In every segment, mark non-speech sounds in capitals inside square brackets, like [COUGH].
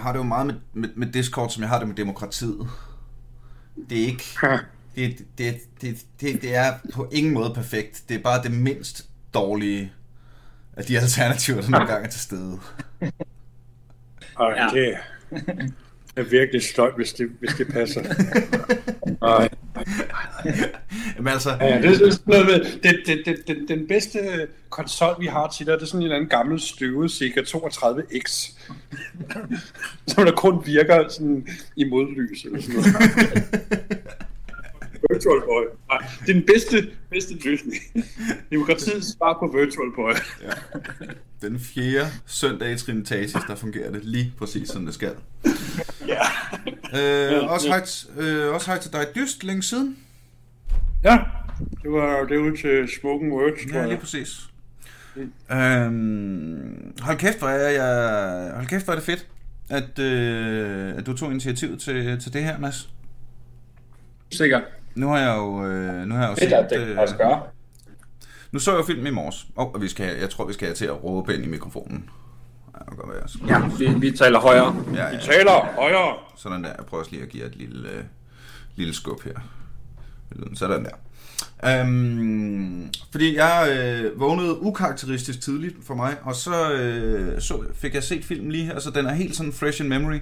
jeg har det jo meget med, med, med Discord, som jeg har det med demokratiet. Det er ikke... Det, det, det, det, det er på ingen måde perfekt. Det er bare det mindst dårlige af de alternativer, der nogle gange er til stede. Og Ja. det er virkelig støj, hvis det, hvis det passer. [LAUGHS] Ej. Jamen altså, Ja, det, er sådan noget med, det, det, det, det, den bedste konsol, vi har til dig, det er sådan en eller anden gammel støvet Sega 32X, [LAUGHS] som der kun virker sådan i modlys eller sådan noget. Virtual Boy. Nej, det er den bedste, bedste løsning. Demokratiets svar på Virtual Boy. den fjerde søndag i Trinitatis, der fungerer det lige præcis, som det skal. Ja. Øh, også, hej, t- øh, også hej til dig, Dyst, længe siden. Ja, det var det var til Smoking Words, tror Ja, lige jeg. præcis. Øhm, hold kæft, hvor er jeg... Hold kæft, hvor er det fedt, at, øh, at du tog initiativ til, til det her, Mads. Sikkert. Nu har jeg jo, øh, nu har jeg jo Fedt, at det kan også gøre. Nu så jeg jo filmen i morges, og oh, vi skal, jeg tror, vi skal have til at råbe ind i mikrofonen. Ja, det kan godt være, jeg skal- Ja, vi, vi taler højere. ja, ja. Taler højere. Sådan der. Jeg prøver også lige at give jer et lille, øh, lille skub her. Sådan der. Øhm, fordi jeg øh, vågnede ukarakteristisk tidligt for mig, og så, øh, så fik jeg set filmen lige her, så den er helt sådan fresh in memory.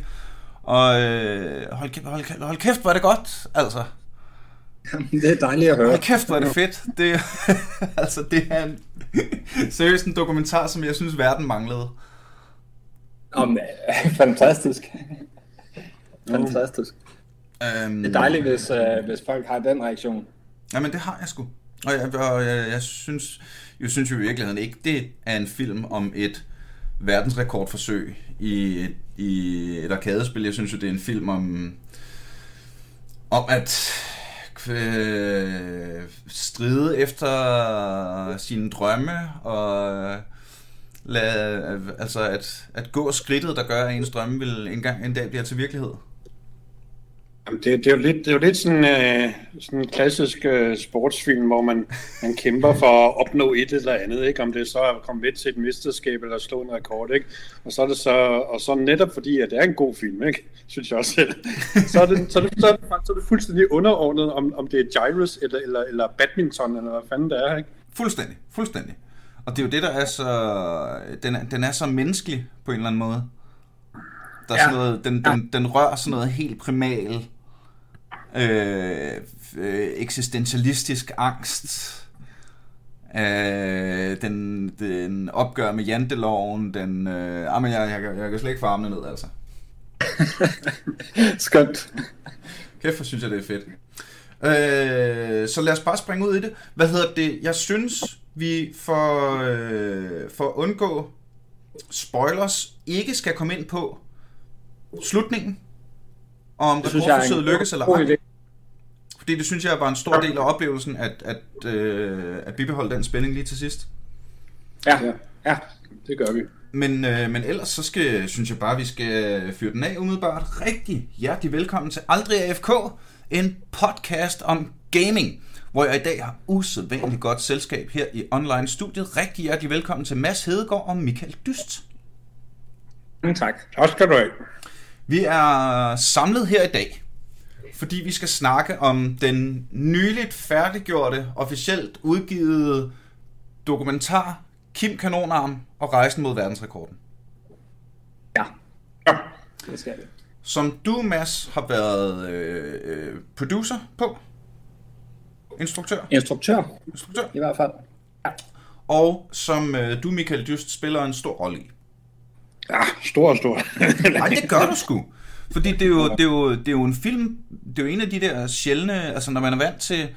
Og øh, hold, kæft, hold, kæft, hold kæft, hvor er det godt, altså. Det er dejligt at høre. Hold kæft, hvor er det fedt. Det, [LAUGHS] altså, det er en, [LAUGHS] seriøst en dokumentar, som jeg synes, verden manglede. Om, [LAUGHS] fantastisk. Fantastisk. Øhm, Det er dejligt, hvis, uh, hvis folk har den reaktion. Jamen, det har jeg sgu. Og jeg, og jeg, jeg synes, jeg synes jo i virkeligheden ikke, det er en film om et verdensrekordforsøg i, et- i et arkadespil. Jeg synes jo, det er en film om, om at øh, stride efter sine drømme og lade, altså at, at gå skridtet, der gør, at ens drømme vil en, gang, en dag bliver til virkelighed. Jamen, det, det, er jo lidt, det er jo lidt sådan, øh, sådan en klassisk øh, sportsfilm, hvor man, man kæmper for at opnå et eller andet, ikke? om det er så at komme med til et mesterskab eller slå en rekord. Ikke? Og, så er det så, og så netop fordi, at det er en god film, ikke? [LAUGHS] synes jeg også selv, [LAUGHS] så er det, så er det, så er det, så er det fuldstændig underordnet, om, om det er gyrus eller, eller, eller badminton, eller hvad fanden det er. Ikke? Fuldstændig, fuldstændig. Og det er jo det, der er så... Den er, den er så menneskelig på en eller anden måde. Der er Ja. sådan noget, den, den, den rører sådan noget helt primal, øh, øh, eksistentialistisk angst. Øh, den, den opgør med janteloven, den... Øh, ah, men jeg, jeg, jeg kan slet ikke få armene ned, altså. [LAUGHS] Skønt. Kæft, hvor synes jeg, det er fedt. Øh, så lad os bare springe ud i det. Hvad hedder det? Jeg synes, vi for, øh, for at undgå spoilers, ikke skal komme ind på slutningen. Og om rekordforsøget lykkes eller ej. Fordi det synes jeg var en stor del af oplevelsen, at, at, øh, at bibeholde den spænding lige til sidst. Ja, ja. det gør vi. Men, øh, men ellers så skal, synes jeg bare, vi skal fyre den af umiddelbart. Rigtig hjertelig velkommen til Aldrig AFK, en podcast om gaming, hvor jeg i dag har usædvanligt godt selskab her i online-studiet. Rigtig hjertelig velkommen til Mads Hedegaard og Michael Dyst. Mange tak. Tak skal du have. Vi er samlet her i dag, fordi vi skal snakke om den nyligt færdiggjorte, officielt udgivet dokumentar Kim Kanonarm og Rejsen mod verdensrekorden. Ja, Ja. det skal vi. som du, Mads, har været øh, producer på. Instruktør. Instruktør, Instruktør. i hvert fald. Og som øh, du, Michael Dyst, spiller en stor rolle i. Ja, stor, stor. [LAUGHS] Nej, det gør du sgu. Fordi det er, jo, det, er jo, det er jo en film, det er jo en af de der sjældne, altså når man er vant til,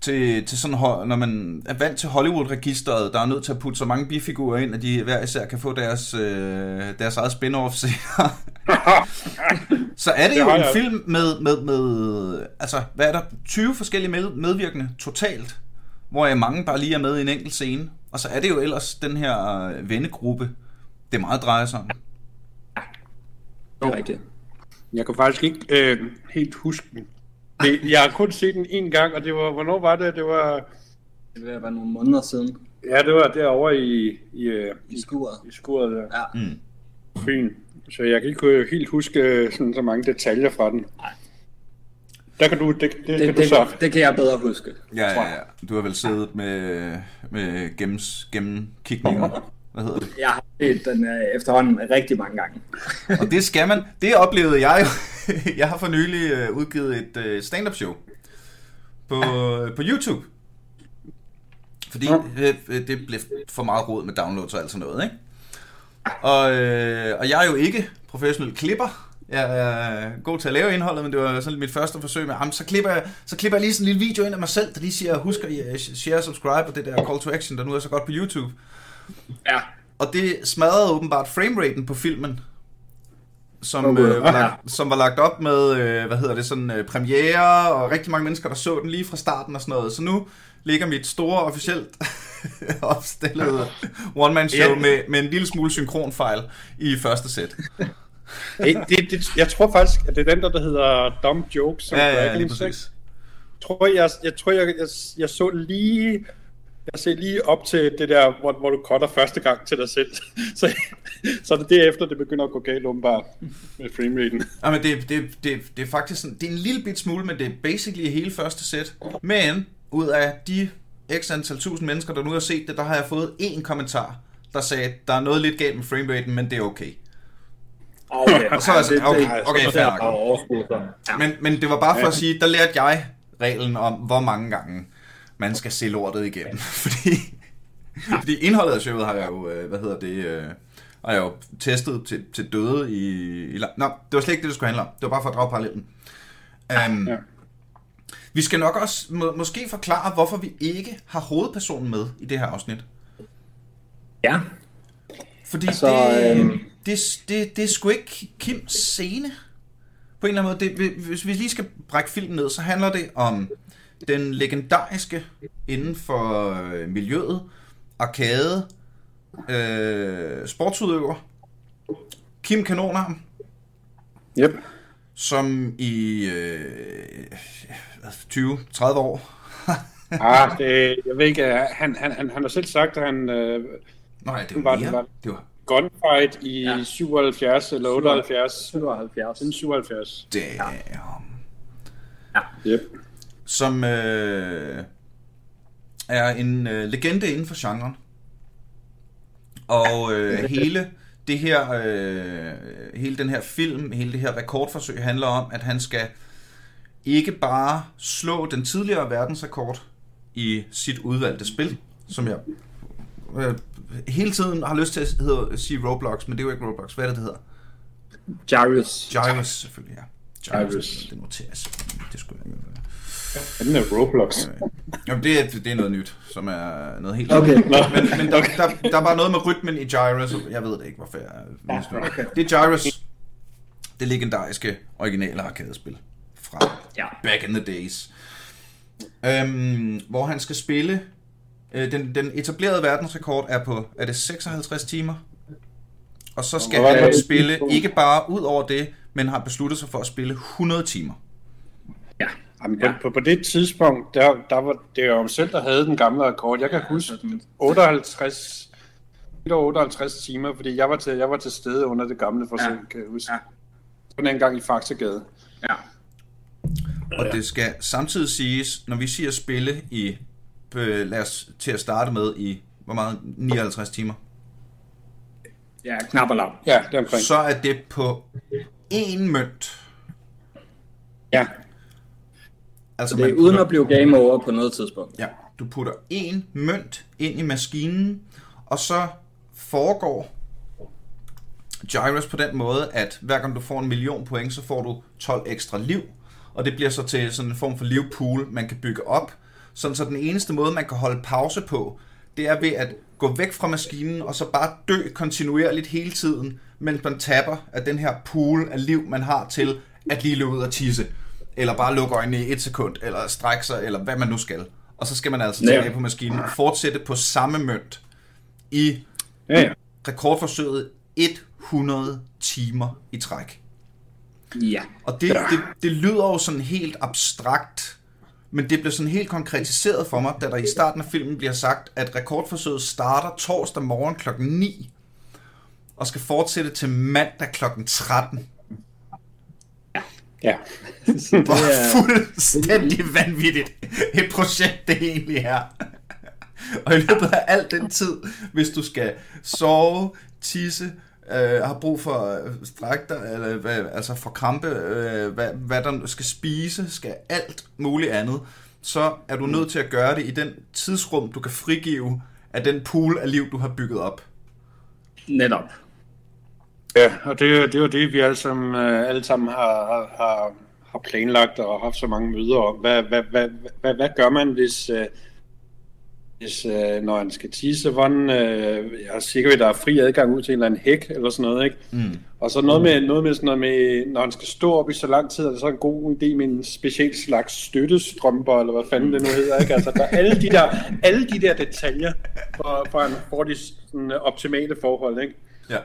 til, til sådan, når man er vant til Hollywood-registeret, der er nødt til at putte så mange bifigurer ind, at de hver især kan få deres, øh, deres eget spin-off senere. [LAUGHS] så er det Det jo en jeg. film med, med, med, altså hvad er der, 20 forskellige med, medvirkende totalt, hvor jeg mange bare lige er med i en enkelt scene. Og så er det jo ellers den her øh, vennegruppe, det meget drejer sig om. Det er rigtigt. Jeg kan faktisk ikke øh, helt huske den. Det, jeg har kun set den en gang, og det var, hvornår var det? Det var, Det være nogle måneder siden ja, det var derovre i, i, øh, i skuret. i skuret der. Ja. Mm. Fyn, så jeg kan ikke helt huske sådan så mange detaljer fra den. Nej. Der kan du, det, det, det, Det, kan du det, så. det, kan jeg bedre huske. Ja, tror ja, jeg. ja. Du har vel siddet med, med gennems, gennemkigninger. Hvad hedder det? Jeg har set den øh, efterhånden rigtig mange gange. [LAUGHS] Og det skal man. Det oplevede jeg jo. [LAUGHS] Jeg har for nylig øh, udgivet et øh, stand-up show på, på YouTube. Fordi øh, øh, det blev for meget rod med downloads og alt sådan noget, ikke? Og, øh, og jeg er jo ikke professionel klipper. Jeg er god til at lave indholdet, men det var sådan mit første forsøg med, jamen, så, klipper jeg, så klipper jeg lige sådan en lille video ind af mig selv, der lige siger, husk at share, subscribe og det der call to action, der nu er så godt på YouTube. Ja. Og det smadrede åbenbart frameraten på filmen, som, Gud. øh, var lagt, som var lagt op med, øh, hvad hedder det, sådan øh, premiere, og rigtig mange mennesker, der så den lige fra starten og sådan noget. Så nu ligger mit store, officielt [LAUGHS] opstillede one-man-show med, med en lille smule synkronfejl i første sæt. Det, det, det, jeg tror faktisk, at det er den der, der hedder Dumb Jokes. som Ja, ja, ja, Sync. præcis. tror, jeg, jeg tror, jeg, jeg, jeg så lige... Jeg ser lige op til det der, hvor, hvor du cutter første gang til dig selv. [LAUGHS] så, så er det derefter, det begynder at gå galt åbenbart med frameraten. Ja, men det, det, det, det er faktisk sådan, det er en lille bit smule, men det er basically hele første sæt. Men ud af de x antal tusind mennesker, der nu har set det, der har jeg fået én kommentar, der sagde, der er noget lidt galt med frameraten, men det er okay. Okay, Og så er jeg sådan, okay, okay, fair er nok. Men, men det var bare for at sige, der lærte jeg reglen om, hvor mange gange man skal se lortet igennem. [LAUGHS] fordi, fordi indholdet af showet har jeg jo, øh, hvad hedder det, øh, har jeg jo testet til, til døde i, i... Nå, det var slet ikke det, det skulle handle om. Det var bare for at drage parallellen. Um, Ja. Vi skal nok også må, måske forklare, hvorfor vi ikke har hovedpersonen med i det her afsnit. ja. Fordi Altså, det, øhm, det, det, det er sgu ikke Kims scene. På en eller anden måde. Det, hvis vi lige skal brække filmen ned, så handler det om den legendariske inden for øh, miljøet, arcade, øh, sportsudøver, Kim Kanonarm, Yep. som i øh, 20-30 år [LAUGHS] Ah, det, jeg ved ikke, øh, han, han, han, han har selv sagt, at han øh, Nej, det var Var det- var- Det var gunfight i Ja. ja. 77 eller 78. 77. Siden 77. damn. Yep. Som øh, er en øh, legende inden for genren. Og øh, hele det her, øh, hele den her film, hele det her rekordforsøg handler om, at han skal ikke bare slå den tidligere verdensrekord i sit udvalgte spil, som jeg øh, hele tiden har lyst til at hedder, sige Roblox, men det er jo ikke Roblox. Hvad er det, det hedder? Jarvis. Gyrus, selvfølgelig, ja. Gyrus. Gyrus. Det skulle jeg Den er Roblox. Jamen, det er, det er noget nyt, som er noget helt Okay. Men, men der, der, der er bare noget med rytmen i Gyrus, og jeg ved det ikke, hvorfor jeg ja, okay. Det er Gyrus, det legendariske originale arcade-spil fra Ja. back in the days. Øhm, hvor han skal spille, øh, den, den etablerede verdensrekord er på, er det 56 timer? Og så skal var han spille ikke bare ud over det, men har besluttet sig for at spille 100 timer. Ja. Jamen, på, på, på det tidspunkt, der, der var det jo ham selv, der havde den gamle rekord. Jeg kan huske 58, lidt over 58 timer, fordi jeg var til, jeg var til stede under det gamle forsøg, Ja. ja. kan jeg huske. Ja. Ja. Den gang i Faxegade. Ja. Og det skal samtidig siges, når vi siger spille i, øh, lad os til at starte med i, hvor meget, 59 timer, Ja, knap og lav. Ja, det er omkring. så er det på én mønt. Ja. Altså Det er man uden putter, at blive game over på noget tidspunkt. ja, du putter én mønt ind i maskinen, og så foregår Gyrus på den måde, at hver gang du får en million point, så får du 12 ekstra liv, og det bliver så til sådan en form for livpool, man kan bygge op, sådan så den eneste måde, man kan holde pause på, det er ved at gå væk fra maskinen, og så bare dø kontinuerligt hele tiden, mens man tapper af den her pool af liv, man har til at lige løbe ud og tisse, eller bare lukke øjnene i et sekund, eller strække sig, eller hvad man nu skal. Og så skal man altså Ja. tilbage på maskinen og fortsætte på samme mønt i Ja, ja. rekordforsøget 100 timer i træk. Ja. Og det, det, det lyder jo sådan helt abstrakt, men det bliver sådan helt konkretiseret for mig, da der i starten af filmen bliver sagt, at rekordforsøget starter torsdag morgen klokken 9. og skal fortsætte til mandag kl. 13. Ja. [LAUGHS] Hvor fuldstændig vanvittigt et projekt det egentlig er. Og i løbet af al den tid, hvis du skal sove, tisse, øh, har brug for at strække dig, eller hvad, altså for krampe, øh, hvad, hvad der skal spise, skal alt muligt andet, så er du nødt til at gøre det i den tidsrum, du kan frigive af den pool af liv, du har bygget op. Netop. Ja, og det, det er jo det, vi alle sammen, øh, alle sammen har, har, har, planlagt og haft så mange møder om. Hvad, hvad, hvad, hvad, hvad gør man, hvis, øh, hvis øh, når han skal tisse, hvordan, øh, jeg er sikker at der er fri adgang ud til en eller anden hæk eller sådan noget, ikke? Mm. Og så noget med, noget med sådan noget med, når han skal stå op i så lang tid, er det så en god idé med en speciel slags støttestrømper, eller hvad fanden det nu hedder, ikke? Altså, der er alle de der, alle de der detaljer, for, for han får de sådan, optimale forhold, ikke? Ja.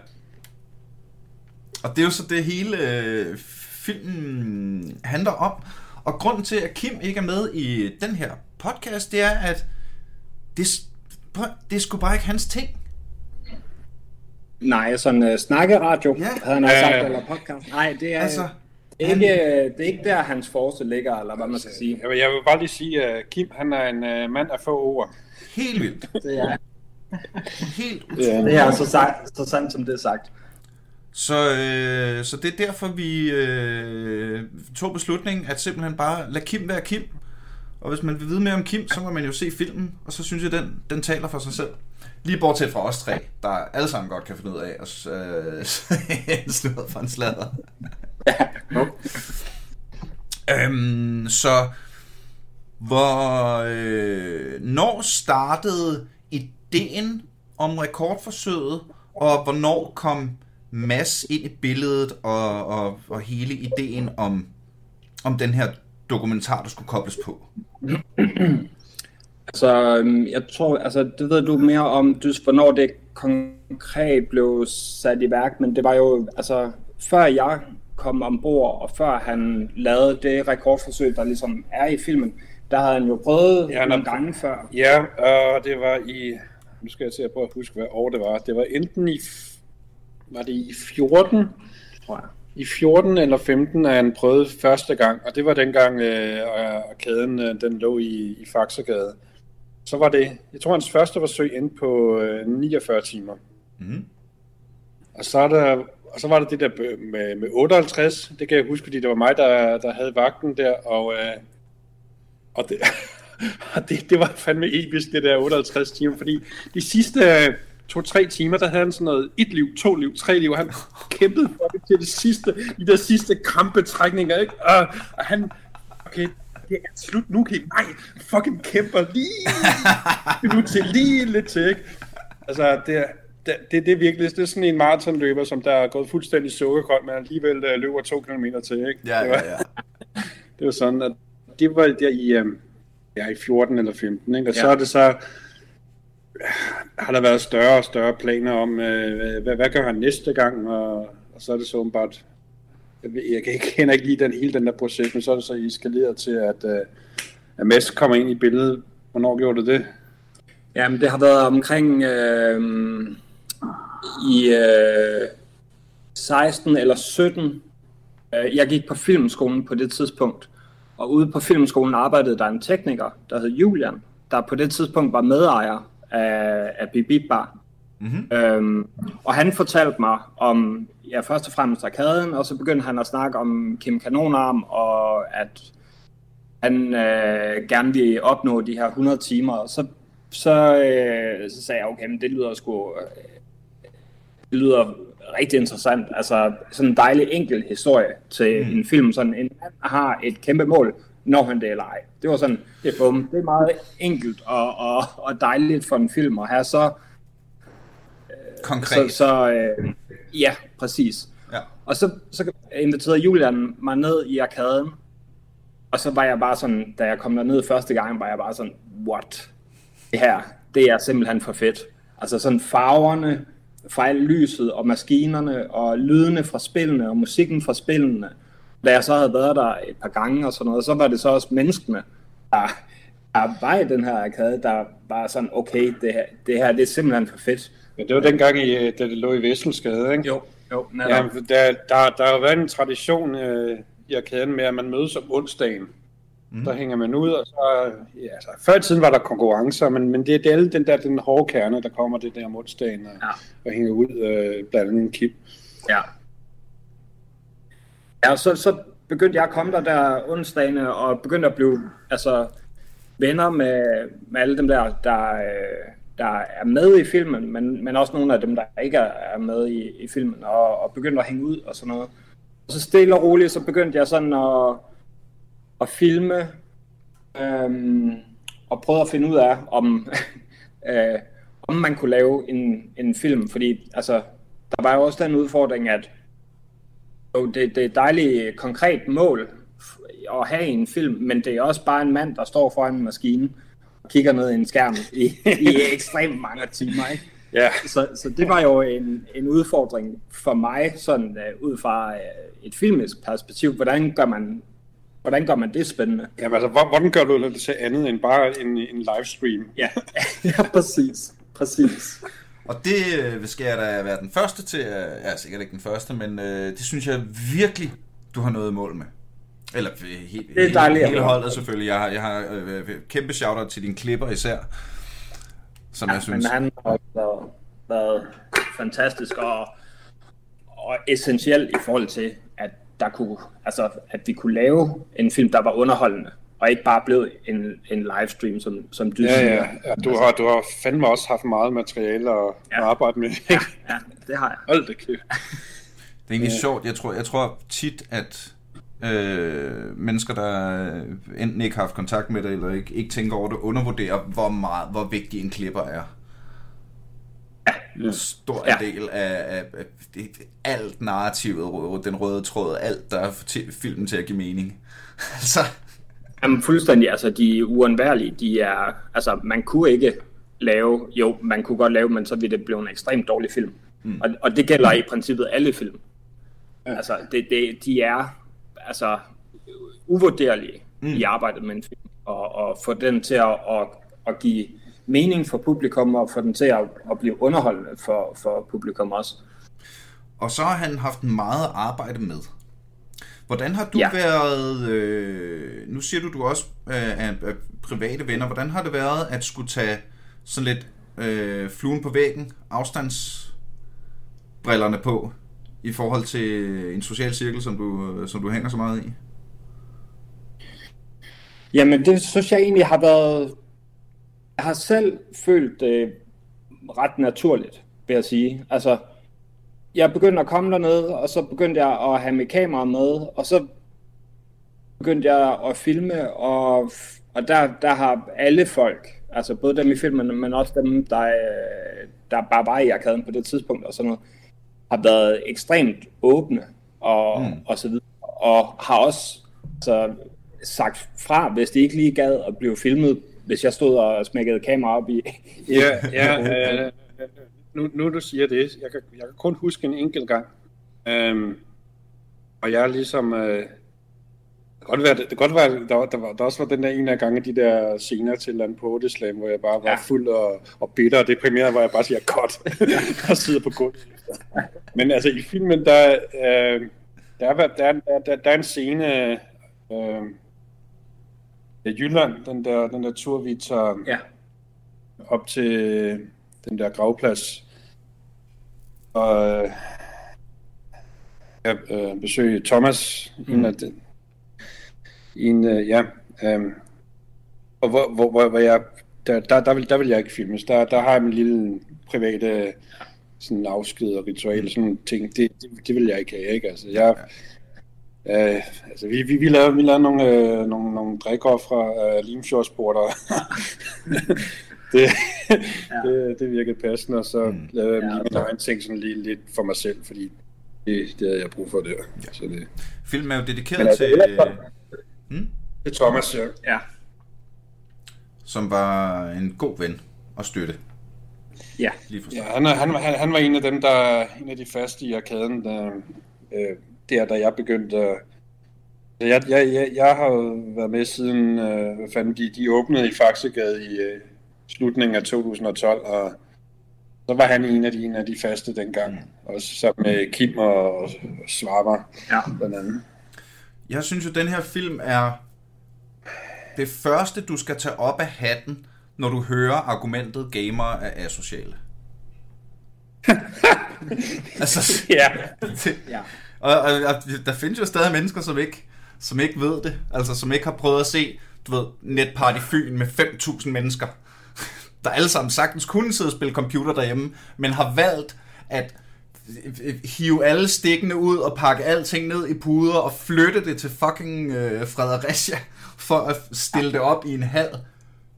Og det er jo så det hele øh, filmen handler om. Og grunden til, at Kim ikke er med i den her podcast, det er, at det, det er sgu bare ikke hans ting. Nej, sådan uh, snakkeradio, Ja. havde han også sagt, eller podcast. Nej, det er, Altså, altså, ikke, det er ikke der, hans force ligger, eller hvad man skal sige. Jeg vil, jeg vil bare lige sige, at Kim han er en uh, mand af få ord. Helt vildt. Det er, Helt Ja. det er så, sagt, så sandt, som det er sagt. Så, øh, så det er derfor, vi øh, tog beslutningen, at simpelthen bare lade Kim være Kim. Og hvis man vil vide mere om Kim, så må man jo se filmen, og så synes jeg, den, den taler for sig selv. Lige bortset fra os tre, der alle sammen godt kan finde ud af at øh, [LAUGHS] slå for en sladder. øhm, så hvor, øh, når startede ideen om rekordforsøget, og hvornår kom Mads ind i billedet, og, og, og hele ideen om, om den her dokumentar, der skulle kobles på? [CLEARS THROAT] Altså, øhm, jeg tror, altså, det ved du mere om, du, hvornår det konkret blev sat i værk, men det var jo, altså, før jeg kom ombord, og før han lavede det rekordforsøg, der ligesom er i filmen, der havde han jo prøvet Ja, nogle gange før. Ja, og det var i... Nu skal jeg til at prøve at huske, hvad år det var. Det var enten i... Var det i 14? Tror jeg. I 14 eller 15 er han prøvet første gang, og det var dengang, øh, og kæden øh, den lå i, i Faxegade. Så var det, jeg tror hans første forsøg endte på øh, 49 timer. Mm. Og så, er der, og så var der det der med, med 58, det kan jeg huske, fordi det var mig, der, der havde vagten der, og, øh, og det, [LAUGHS] og det, det var fandme episk, det der 58 timer, fordi de sidste øh, to-tre timer, der havde han sådan noget et liv, to liv, tre liv, og han kæmpede for det til det sidste, i de sidste krampetrækninger, ikke? Og, og han, okay, det er slut nu, Kim. Nej, fucking kæmper lige [LAUGHS] nu til, lige lidt til, ikke? Altså, det er, det, det, det er virkelig det er sådan en maratonløber, som der er gået fuldstændig sukkerkold, men alligevel øh, løber to kilometer til, ikke? Ja, det, var, ja, ja. det var sådan, at det var der i, øh, ja, i 14 eller 15, ikke? Og ja. så er det så, har der været større og større planer om, øh, hvad, hvad gør han næste gang, og, og så er det så åbenbart, jeg, ved, jeg kan ikke, [LAUGHS] kender ikke lige den, hele den der proces, men så er det så eskaleret til, at, øh, at Mads kommer ind i billedet. Hvornår gjorde det det? Jamen, det har været omkring øh, i øh, 16 eller 17. Øh, jeg gik på filmskolen på det tidspunkt, og ude på filmskolen arbejdede der en tekniker, der hed Julian, der på det tidspunkt var medejer af, af Bip Bar. Mm-hmm. Øhm, og han fortalte mig om, ja, først og fremmest arkaden, og så begyndte han at snakke om Kim Kanonarm, og at han øh, gerne ville opnå de her 100 timer. Og så, så, øh, så sagde jeg, okay, men det lyder sgu... Øh, det lyder rigtig interessant. Altså, sådan en dejlig enkel historie til mm. en film. Sådan en mand har et kæmpe mål, når han det eller ej. Det var sådan, det bum. det er meget enkelt og, og, og dejligt for en film at have så Konkret. så, så øh, ja, præcis. Ja. Og så, så inviterede Julian mig ned i arkaden, og så var jeg bare sådan, da jeg kom derned første gang, var jeg bare sådan, what? Det her, det er simpelthen for fedt. Altså sådan farverne, fejl lyset og maskinerne og lydene fra spillene og musikken fra spillene. Da jeg så havde været der et par gange og sådan noget, så var det så også menneskene, der, der var i den her arkade, der var sådan, okay, det her, det her det er simpelthen for fedt. Ja, det var dengang, i, da det lå i Vesselsgade, ikke? Jo, jo, Ja, der, der, der har været en tradition øh, i arkaden med, at man mødes om onsdagen. Mm. Der hænger man ud, og så... Ja, altså, før i tiden var der konkurrencer, men, men det, det er alle den der den hårde kerne, der kommer det der om onsdagen og, Ja. og hænger ud øh, blandt andet en kip. Ja. Ja, så, så begyndte jeg at komme der der onsdagene, og begyndte at blive altså, venner med, med alle dem der, der, der er med i filmen, men, men også nogle af dem, der ikke er er med i, i filmen, og, og begyndte at hænge ud og sådan noget. Og så stille og roligt, så begyndte jeg sådan at, at filme, øhm, og prøve at finde ud af, om, [LAUGHS] øh, om man kunne lave en, en film, fordi altså, der var jo også den udfordring, at jo, det, det er et dejligt konkret mål at have i en film, men det er også bare en mand, der står foran en maskine og kigger ned i en skærm i, [LAUGHS] i ekstremt mange timer. Ikke? Ja, Så, så det var jo en, en udfordring for mig, sådan uh, ud fra uh, et filmisk perspektiv. Hvordan gør man, hvordan gør man det spændende? Jamen, altså, hvor- hvordan gør du det til andet end bare en, en livestream? Ja, [LAUGHS] ja præcis. præcis. Og det øh, skal jeg da være den første til, jeg er sikkert ikke den første, men øh, det synes jeg virkelig, du har noget mål med. Eller øh, helt, Det er dejligt hele holdet selvfølgelig. Jeg har, jeg har øh, kæmpe shout til dine klipper især, som ja, jeg synes... Men han har været, været fantastisk og, og essentiel i forhold til, at der kunne, altså, at vi kunne lave en film, der var underholdende, og ikke bare blev en, en livestream, som, som du Ja, siger. ja. ja du, har, du har fandme også haft meget materiale at, Ja. at arbejde med. ja, ja, det har jeg. Hold da kæft. Det er egentlig sjovt. Jeg tror, jeg tror tit, at øh, mennesker, der enten ikke har haft kontakt med det, eller ikke, ikke tænker over det, undervurderer, hvor, meget, hvor vigtig en klipper er. En stor Ja. ja. del af, af, af det, alt narrativet, den røde tråd, alt, der får filmen til at give mening. [LAUGHS] altså, Jamen fuldstændig, altså de er uundværlige, de er, altså man kunne ikke lave, jo, man kunne godt lave, men så ville det blive en ekstremt dårlig film. Mm. Og, og det gælder i princippet alle film. Ja. Altså, det, det, de er altså uvurderlige mm. i arbejdet med en film, og, og få den til at, at, at give mening for publikum, og få den til at, at blive underholdende for, for publikum også. og så har han haft meget arbejde med. Hvordan har du ja. Været, øh, nu siger du, du også øh, er, er private venner, hvordan har det været at skulle tage sådan lidt øh, fluen på væggen, afstandsbrillerne på, i forhold til en social cirkel, som du, som du hænger så meget i? Jamen, det synes jeg egentlig har været... Jeg har selv følt det ret naturligt, vil jeg sige. Altså, jeg begyndte at komme dernede, og så begyndte jeg at have mit kamera med, og så begyndte jeg at filme, og, og der, der har alle folk, altså både dem i filmen, men også dem, der, der bare var i arkaden på det tidspunkt og sådan noget, har været ekstremt åbne og, mm. og så videre, og har også altså, sagt fra, hvis de ikke lige gad at blive filmet, hvis jeg stod og smækkede kamera op i. Ja, ja øh, nu, nu du siger det, jeg kan, jeg kan kun huske en enkelt gang. Øhm, og jeg er ligesom... Øh, det kan godt være, det, det kan godt være der, der, var, der også var den der ene af gange, de der scener til Land på Slam, hvor jeg bare var Ja. fuld og, og bitter og deprimeret, hvor jeg bare siger, godt, [LAUGHS] og sidder på gulvet. Men altså i filmen, der, øh, der, er, der, er- der, der, der er en scene øh, i Jylland, den der, den der tur, vi tager Ja, op til den der gravplads. Og øh, jeg øh, besøgte Thomas, mm. en af den, en, øh, ja, øh, og hvor, hvor, hvor, hvor jeg, der, der, der, vil, der vil jeg ikke filmes. Der, der har jeg min lille private sådan afsked og ritual, sådan nogle ting. Det, det, det vil jeg ikke have, ikke? Altså, jeg, øh, altså vi, vi, vi lavede, vi lavede nogle, øh, nogle, nogle drikker fra øh, Limfjordsporter. [LAUGHS] det, [LAUGHS] ja. det, det virkede passende, og så mm. lavede jeg Ja, lige min så- egen ting sådan lige lidt for mig selv, fordi det, det havde jeg brug for der. Ja. Så det, Filmen er jo dedikeret Men altså, til, det er- hmm? det er Thomas, ja. ja, som var en god ven og støtte. ja. Lige Ja, han, han, han, han var en af dem, der en af de faste i arkaden, der, øh, der, da jeg begyndte at jeg, jeg, jeg, jeg har jo været med siden, øh, hvad fanden, de, de åbnede i Faxegade i øh, slutningen af 2012, og så var han en af de, en af de faste dengang. Også sammen med Kim og, og Svarber, Ja. blandt andet. Jeg synes jo, den her film er det første, du skal tage op af hatten, når du hører argumentet gamer er asociale. [LAUGHS] altså, Ja, det, [LAUGHS] Ja. og, og, og der findes jo stadig mennesker, som ikke, som ikke ved det. Altså, som ikke har prøvet at se, du ved, Netparty Fyn med 5.000 mennesker, der alle sammen sagtens kunne sidde og spille computer derhjemme, men har valgt at øh, øh, hive alle stikkene ud og pakke alting ned i puder og flytte det til fucking øh, Fredericia for at stille det op i en hal,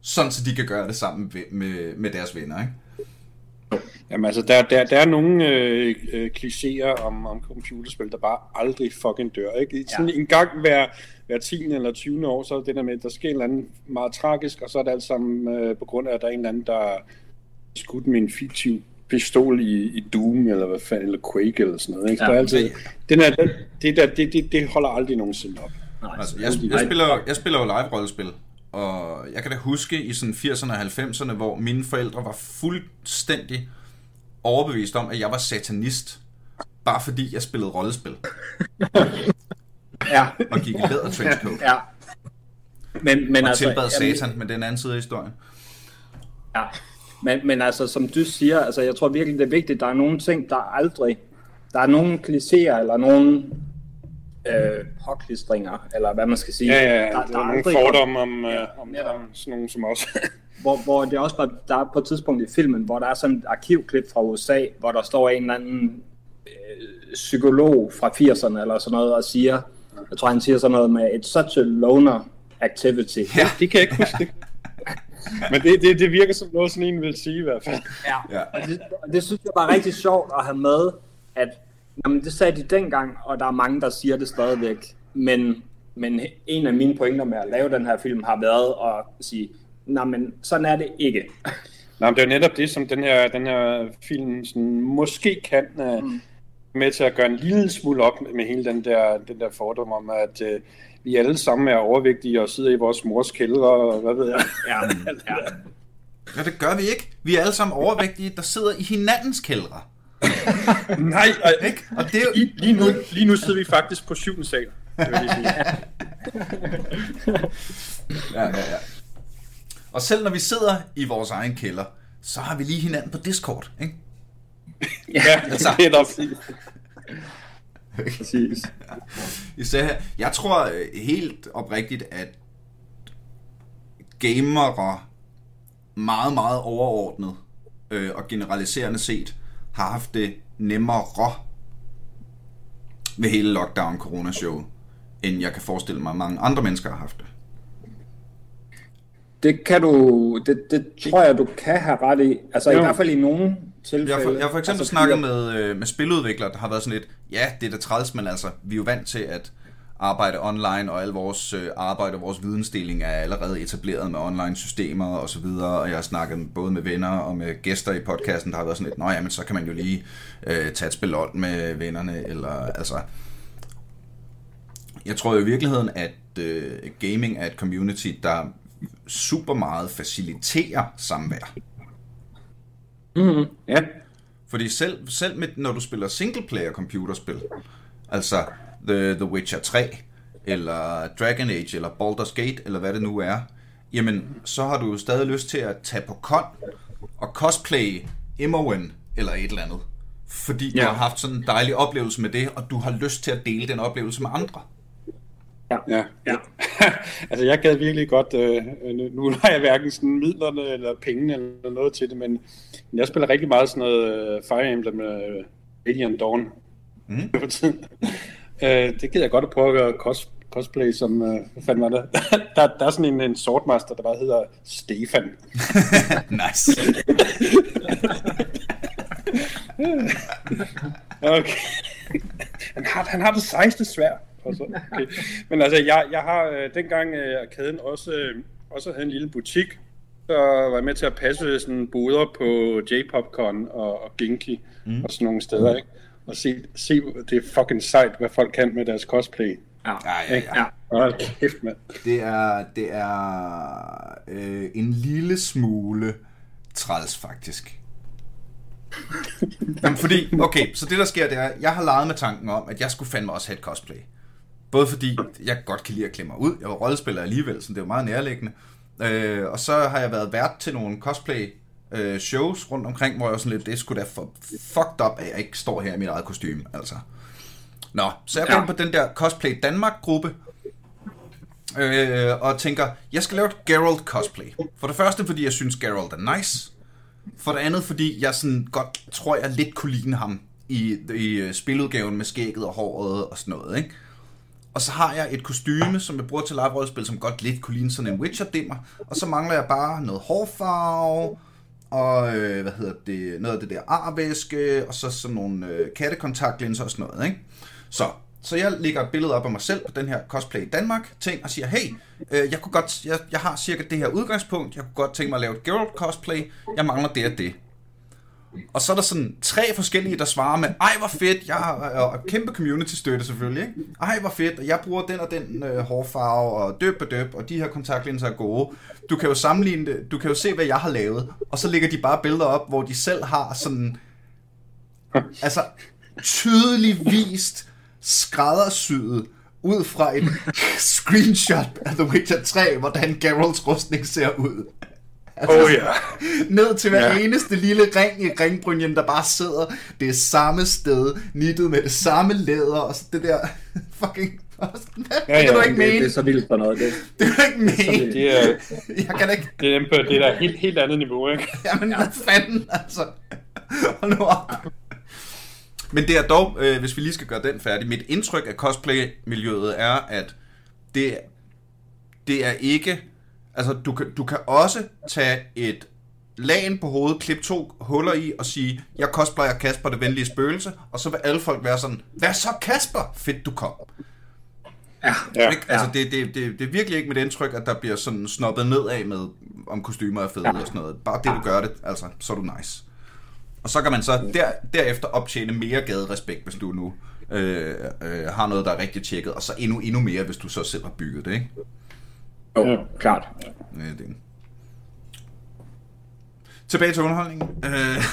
sådan så de kan gøre det sammen med, med, med deres venner, ikke? Jamen altså, der, der, der er nogle øh, øh, klichéer om, om computerspil, der bare aldrig fucking dør. Ikke? Sådan ja. en gang hver, hver 10. eller 20. år, så er det der med, at der sker en eller anden meget tragisk, og så er det alt sammen øh, på grund af, at der er en eller anden, der er skudt med en fiktiv pistol i, i Doom, eller hvad fanden, eller Quake, eller sådan noget. Ikke? Ja, der er altid, den er, det, der, det, det, det holder aldrig nogensinde op. Nej, Altså, jeg, jeg, spiller, jeg spiller jo live-rollespil, og jeg kan da huske i sådan 80'erne og 90'erne, hvor mine forældre var fuldstændig overbevist om, at jeg var satanist, bare fordi jeg spillede rollespil [LAUGHS] Ja. og gik i læder trenchcoat Ja. Men, men og altså, tilbad jamen, satan, men det er en anden side af historien. Ja, men, men altså, som du siger, altså, jeg tror virkelig, det er vigtigt, der er nogle ting, der aldrig, der er nogle klichéer, eller nogle øh, påklistringer, eller hvad man skal sige. Ja, ja, der, der, der er nogle aldrig- fordomme om, øh, om, netop. om sådan nogen som os. [LAUGHS] Hvor, hvor det også var, der er på et tidspunkt i filmen, hvor der er sådan et arkivklip fra USA, hvor der står en eller anden øh, psykolog fra 80'erne eller sådan noget, og siger, jeg tror han siger sådan noget med, it's such a loner activity. Ja. Det kan jeg ikke huske det. [LAUGHS] Men det, det, det virker som noget, sådan en vil sige i hvert fald. Ja, Ja. og det, og det synes jeg var rigtig sjovt at have med, at jamen, det sagde de dengang, og der er mange, der siger det stadigvæk. Men, men en af mine pointer med at lave den her film har været at sige, nej, men sådan er det ikke. Nå, men det er jo netop det, som den her, den her film sådan, måske kan uh, mm. med til at gøre en lille smule op med hele den der, den der fordom om, at uh, vi alle sammen er overvægtige og sidder i vores mors kældre, og hvad ved jeg. Ja, ja. Ja, det gør vi ikke. Vi er alle sammen overvægtige, der sidder i hinandens kældre. Nej, og, Ikke? Og det er jo... lige, lige, nu, lige nu sidder vi faktisk på syvende sal. Det vil jeg sige. [LAUGHS] Ja, ja, ja. Og selv når vi sidder i vores egen kælder, så har vi lige hinanden på Discord, ikke? Ja, Altså. det er da præcis. [LAUGHS] Især her. Jeg tror øh, helt oprigtigt, at gamere meget, meget overordnet øh, og generaliserende set har haft det nemmere ved hele lockdown corona-showet, end jeg kan forestille mig, at mange andre mennesker har haft det. Det kan du, det, det tror jeg, du kan have ret i. Altså Jo. i hvert fald i nogle tilfælde. Jeg har for, jeg har for eksempel altså, snakket med, øh, med spiludviklere, der har været sådan lidt, ja, det er da træls, men altså, vi er jo vant til at arbejde online, og al vores øh, arbejde og vores vidensdeling er allerede etableret med online systemer og så videre, og jeg har snakket både med venner og med gæster i podcasten, der har været sådan lidt, nå ja, men så kan man jo lige øh, tage et spil med vennerne, eller altså... Jeg tror jo i virkeligheden, at øh, gaming er et community, der super meget faciliterer samvær. Mhm, ja. Fordi selv, selv med, når du spiller singleplayer computerspil, altså The, The Witcher 3, eller Dragon Age, eller Baldur's Gate, eller hvad det nu er, jamen, så har du jo stadig lyst til at tage på con og cosplay Imoen, eller et eller andet. Fordi du Ja. har haft sådan en dejlig oplevelse med det, og du har lyst til at dele den oplevelse med andre. Ja. Ja. [LAUGHS] altså, jeg gad virkelig godt, øh, nu- har jeg hverken sådan midlerne eller pengene eller noget til det, men jeg spiller rigtig meget sådan noget øh, Fire Emblem med øh, Radiant Dawn Mhm. [LAUGHS] tiden. Øh, det gider jeg godt at prøve at gøre cos, cosplay som, øh, hvad fanden var det? [LAUGHS] der, der er sådan en, en swordmaster, der bare hedder Stefan. [LAUGHS] nice. [LAUGHS] Okay. han, har, han har det sejeste svær. Og så, okay. Men altså, jeg, jeg har øh, dengang øh, arkaden også, øh, også havde en lille butik, så var jeg med til at passe sådan boder på J-Popcon og, og Ginky mm. og sådan nogle steder, ikke? Og se, se, det er fucking sejt, hvad folk kan med deres cosplay. Ja. Ja, ja, ja. kæft, mand. Det er, det er øh, en lille smule træls, faktisk. [LAUGHS] Jamen, fordi, okay, så det der sker, det er, jeg har leget med tanken om, at jeg skulle fandme også have et cosplay. Både fordi, jeg godt kan lide at klemme mig ud. Jeg var rollespiller alligevel, så det var meget nærliggende. Øh, og så har jeg været vært til nogle cosplay øh, shows rundt omkring, hvor jeg var sådan lidt, det skulle da for fucked up, at jeg ikke står her i mit eget kostume, altså. Nå, så jeg ja. på den der Cosplay Danmark-gruppe, øh, og tænker, jeg skal lave et Geralt cosplay. For det første, fordi jeg synes, Geralt er nice. For det andet, fordi jeg sådan godt tror, jeg lidt kunne ligne ham i, i spiludgaven med skægget og håret og sådan noget, ikke? Og så har jeg et kostyme, som jeg bruger til live som godt lidt kunne ligne sådan en Witcher-dimmer. Og så mangler jeg bare noget hårfarve, og øh, hvad hedder det, noget af det der arvæske, og så sådan nogle øh, kattekontaktlinser og sådan noget, ikke? Så, så jeg lægger et billede op af mig selv på den her Cosplay Danmark ting og siger, hey, øh, jeg, kunne godt, jeg, jeg har cirka det her udgangspunkt, jeg kunne godt tænke mig at lave et Geralt cosplay, jeg mangler det og det. Og så er der sådan tre forskellige, der svarer med, ej hvor fedt, jeg har kæmpe community støtte selvfølgelig, ikke? Ej hvor fedt, og jeg bruger den og den øh, hårfarve, og døb og døb, og de her kontaktlinser er gode. Du kan jo sammenligne det, du kan jo se, hvad jeg har lavet, og så lægger de bare billeder op, hvor de selv har sådan, altså tydeligvis skræddersyet ud fra et [LAUGHS] screenshot af The Witcher 3, hvordan Geralts rustning ser ud. Altså, oh ja. Ned til hver ja. eneste lille ring i ringbrynjen, der bare sidder det samme sted, nittet med det samme læder, og så det der [LAUGHS] fucking... Hvad? Ja, ja, det kan du ikke det, mene. Det er så vildt for noget. Det, det kan du ikke mene. Det er, jeg kan ikke... Det er, på det der helt, helt andet niveau, ikke? [LAUGHS] Jamen, hvad fanden, altså. Hold nu op. Men det er dog, øh, hvis vi lige skal gøre den færdig, mit indtryk af cosplay-miljøet er, at det, det er ikke Altså, du kan, du kan også tage et lagen på hovedet, klippe to huller i og sige, jeg cosplayer Kasper, det venlige spøgelse, og så vil alle folk være sådan, hvad så Kasper? Fedt, du kom. Ja, ja, ikke? Altså, det, det, det, det er virkelig ikke mit indtryk, at der bliver sådan snobbet nedad med, om kostymer er fede ja. og sådan noget. Bare det, du gør det, altså, så er du nice. Og så kan man så der, derefter optjene mere gaderespekt, hvis du nu øh, øh, har noget, der er rigtig tjekket, og så endnu, endnu mere, hvis du så selv har bygget det, ikke? Jo, ja. klart. Ja, det Tilbage til underholdningen. Øh, [LAUGHS]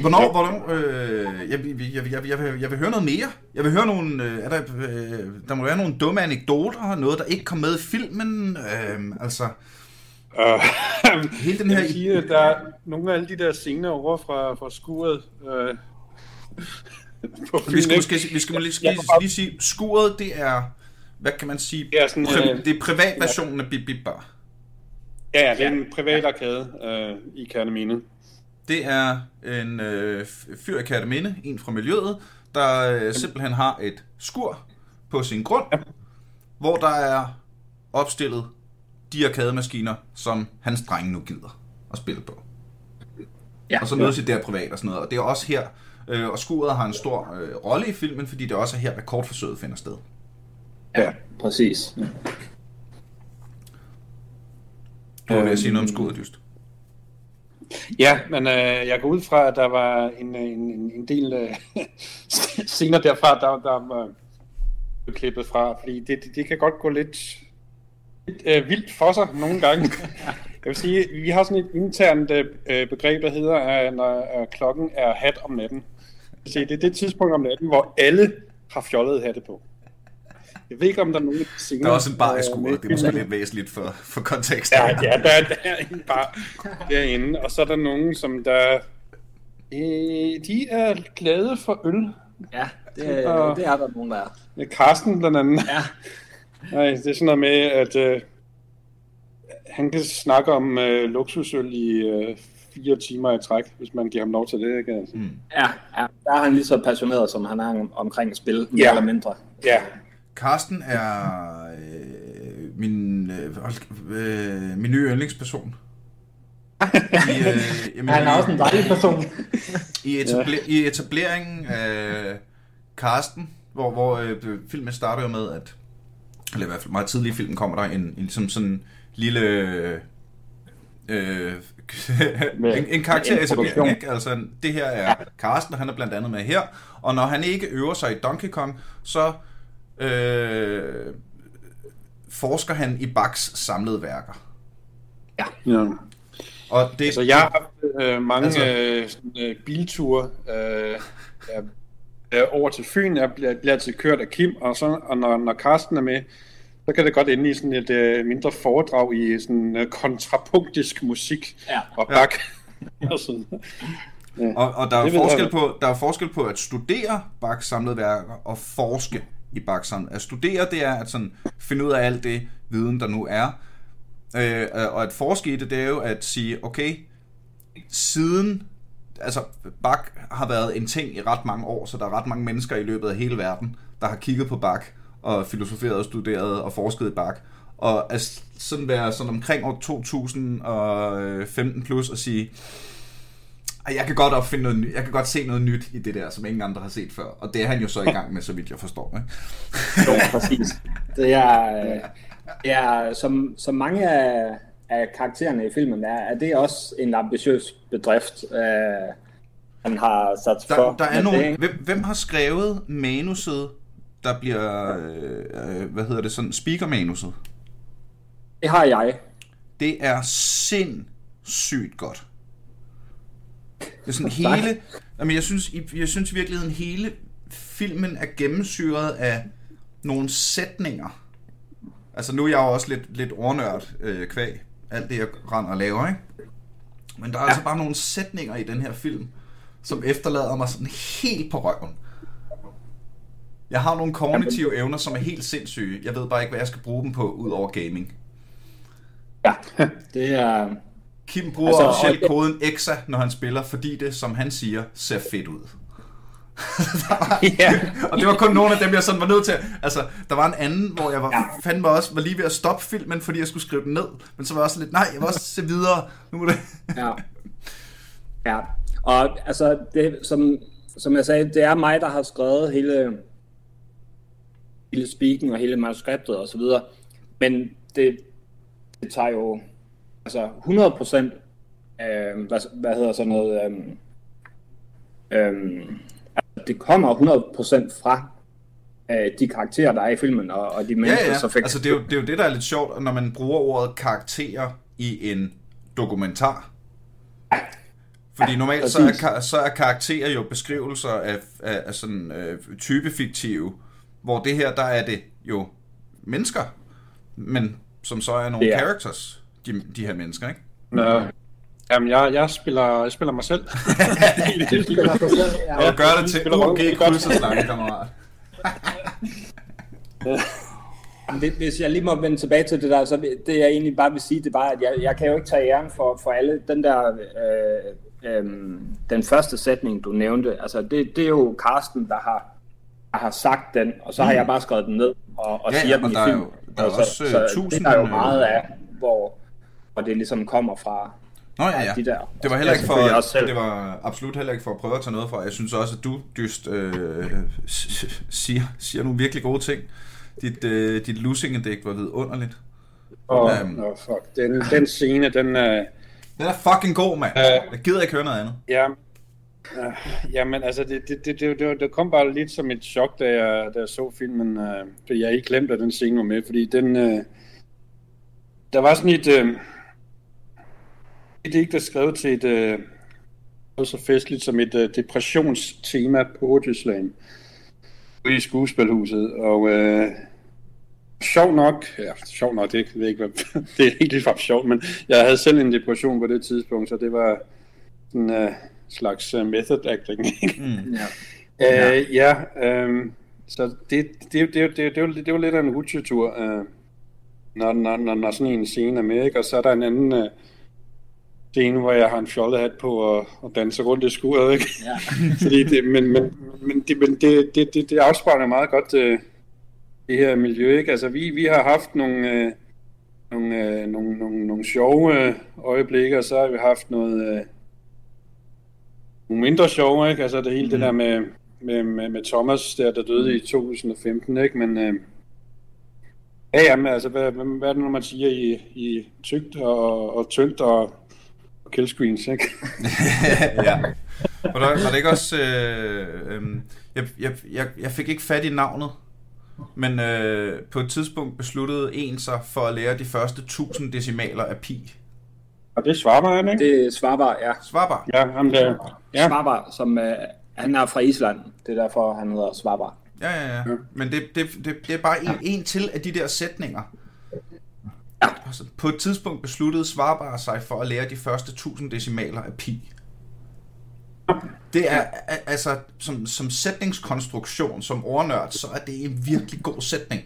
hvornår, hvornår, øh, jeg, jeg, jeg, jeg, jeg, vil, jeg vil høre noget mere. Jeg vil høre nogle, øh, er der, øh, der må være nogle dumme anekdoter, noget der ikke kom med i filmen, øh, altså... Uh, hele den her... Jeg sige, der er nogle af alle de der scener over fra, fra skuret, øh, vi skal måske vi skal lige, lige, lige sige, skuret, det er hvad kan man sige, det er, sådan, pri- øh, det er privatversionen af Bip Bip Bar. Ja, det er en privat arkade øh, i Kærneminde. Det er en øh, fyr i Kærneminde, en fra miljøet, der øh, simpelthen har et skur på sin grund, ja. hvor der er opstillet de arkademaskiner, som hans drenge nu gider at spille på. Ja, og så mødes ja. der privat og sådan noget. Og det er også her, øh, og skuret har en stor øh, rolle i filmen, fordi det også er her, rekordforsøget finder sted. Ja, præcis. Ja. Du vil jeg sige noget om skuddet, just. Ja, men øh, jeg går ud fra, at der var en, en, en del øh, [LAUGHS] scener derfra, der, der var klippet fra, fordi det, det, det kan godt gå lidt, lidt øh, vildt for sig nogle gange. [LAUGHS] Jeg vil sige, vi har sådan et internt øh, begreb, der hedder, at når klokken er hat om natten. Det er det tidspunkt om natten, hvor alle har fjollet hatte på. Jeg ved ikke, om der er nogen scener... Der er også en bar i skuret, det er måske lidt væsentligt for, for kontekst. Ja, ja der, er, der er en bar derinde, og så er der nogen, som der... Øh, de er glade for øl. Ja, det, og, det er der nogen, der er. Karsten blandt andet. Ja. Nej, det er sådan noget med, at øh, han kan snakke om øh, luksusøl i øh, fire timer i træk, hvis man giver ham lov til det. Ikke? Altså. Mm. Ja, ja, der er han lige så passioneret, som han er omkring spil, mere ja. eller mindre. Ja, Carsten er øh, min, øh, øh, min nye yndlingsperson. I, øh, [LAUGHS] jamen, Han er også en dejlig person. I, etabler, I etableringen af Carsten, hvor, hvor øh, filmen starter jo med, at eller i hvert fald meget tidlig i filmen kommer der en, en ligesom sådan lille øh, [LAUGHS] en, en karakteretablering, ikke? Altså, det her er Carsten, og han er blandt andet med her, og når han ikke øver sig i Donkey Kong, så øh, forsker han i Bachs samlede værker. Ja. ja. Og det, altså, jeg har haft øh, mange altså, øh, sådan, øh, bilture øh, øh, over til Fyn. Jeg bliver, bliver altid kørt af Kim, og, så, og når, når Karsten er med, så kan det godt ende i sådan et øh, mindre foredrag i sådan øh, kontrapunktisk musik ja. og bak. Ja. [LAUGHS] og, sådan. Ja. Og, og der, er forskel på, der er forskel på at studere Bachs samlede værker og forske i Baksan. At studere, det er at sådan finde ud af alt det viden, der nu er. Øh, øh, og at forske i det, det er jo at sige, okay, siden altså bak har været en ting i ret mange år, så der er ret mange mennesker i løbet af hele verden, der har kigget på bak og filosoferet og studeret og forsket i bak. Og at sådan være sådan omkring år 2015 øh, plus og sige, jeg kan godt opfinde noget nyt. Jeg kan godt se noget nyt i det der, som ingen andre har set før. Og det er han jo så i gang med, så vidt jeg forstår. Ikke? jo, præcis. Det er, øh, er som, som mange af, af karaktererne i filmen er, er det også en ambitiøs bedrift, øh, han har sat for. Der, der er nogen, hvem, hvem har skrevet manuset, der bliver, øh, hvad hedder det, sådan speaker-manuset? Det har jeg. Det er sindssygt godt. Det er sådan hele... Jamen, jeg synes, jeg synes i virkeligheden, hele filmen er gennemsyret af nogle sætninger. Altså, nu er jeg jo også lidt, lidt ordnørd øh, kvæg. Alt det, jeg render og laver, ikke? Men der er ja. altså bare nogle sætninger i den her film, som efterlader mig sådan helt på røven. Jeg har nogle kognitive evner, som er helt sindssyge. Jeg ved bare ikke, hvad jeg skal bruge dem på, ud over gaming. Ja, [LAUGHS] det er... Kim bruger altså, officielt og... koden EXA, når han spiller, fordi det, som han siger, ser fedt ud. [LAUGHS] ja. og det var kun nogle af dem, jeg sådan var nødt til. Altså, der var en anden, hvor jeg var, ja. fandme også var lige ved at stoppe filmen, fordi jeg skulle skrive den ned. Men så var jeg også lidt, nej, jeg vil også se videre. Nu det. ja. ja. Og altså, det, som, som jeg sagde, det er mig, der har skrevet hele, hele speaking og hele manuskriptet og så videre. Men det, det tager jo altså 100 procent, øh, hvad, hvad hedder sådan noget, øh, øh, altså det kommer 100 procent fra øh, de karakterer, der er i filmen, og, og de mennesker, ja, ja. så fik... altså det er, jo, det er jo det, der er lidt sjovt, når man bruger ordet karakterer i en dokumentar. Ja. Fordi ja, normalt så er, så er karakterer jo beskrivelser af, af, af sådan øh, typefiktive, hvor det her, der er det jo mennesker, men som så er nogle ja. characters de, de her mennesker, ikke? Nå. Jamen, jeg, jeg, spiller, jeg spiller mig selv. [LAUGHS] det spiller mig selv, ja. Jeg gør det til UG krydserslange, kammerat. [LAUGHS] Hvis jeg lige må vende tilbage til det der, så det jeg egentlig bare vil sige, det var, at jeg, jeg kan jo ikke tage æren for, for alle. Den der, øh, øh, den første sætning, du nævnte, altså det, det er jo Carsten, der har, der har sagt den, og så har mm. jeg bare skrevet den ned og, og ja, siger ja, den i filmen. Der er jo også så, så tusind... Det er jo meget af, hvor, hvor det ligesom kommer fra. Nå ja, ja. De der. Det var heller ikke for, det var absolut heller ikke for at prøve at tage noget fra. Jeg synes også, at du, Dyst, øh, siger, siger nogle virkelig gode ting. Dit, øh, dit losing var vidunderligt. Åh, oh, um, oh, fuck. Den, den scene, den... Øh, den er fucking god, mand. Øh, jeg gider ikke høre noget andet. Ja, Uh, jamen, altså, det, det, det, det, det, det kom bare lidt som et chok, da jeg, da jeg så filmen, uh, fordi jeg ikke glemte, at den scene var med, fordi den, uh, der var sådan et, uh, et ikke der skrev til et, uh, så festligt som et uh, depressionstema på Odyssland i skuespilhuset, og uh, sjov nok, ja, sjov nok, det, det, ikke, [LAUGHS] det er ikke ligefrem sjovt, men jeg havde selv en depression på det tidspunkt, så det var sådan, uh, slags uh, method acting. mm. ja, uh, ja um, så det, det, det, det, det, det, var, det var lidt af en rutsjetur, uh, når, når, når, når sådan en scene er med, ikke? og så er der en anden uh, scene, hvor jeg har en fjollet hat på og, og danser rundt i skuret, ikke? Ja. [LAUGHS] Fordi det, men, men, men, det, men det, det, det, det afspejler meget godt uh, det her miljø, ikke? Altså vi, vi har haft nogle, uh, nogle, uh, nogle, nogle, nogle sjove uh, øjeblikke, og så har vi haft noget... Uh, nogle mindre sjove, ikke? Altså det hele mm. det der med, med, med, med Thomas, der, der døde i 2015, ikke? Men øh, ja, jamen, altså, hvad, hvad, hvad er det nu, man siger i, i tygt og, og tyndt og, og killscreens, ikke? [LAUGHS] ja. Var, der, var det ikke også... Øh, øh, jeg, jeg, jeg, jeg fik ikke fat i navnet, men øh, på et tidspunkt besluttede en sig for at lære de første 1000 decimaler af pi. Og det svarer han, ikke? Det er Svabar, ja. Svarbar. Ja, ham der. Ja. Ja, Svabar, som øh, han er fra Island. Det er derfor, han hedder Svabar. Ja, ja, ja. Men det, det, det, det er bare en, en til af de der sætninger. Ja. Altså, på et tidspunkt besluttede Svarbar sig for at lære de første 1000 decimaler af pi. Det er altså som, som sætningskonstruktion, som ordnørd, så er det en virkelig god sætning.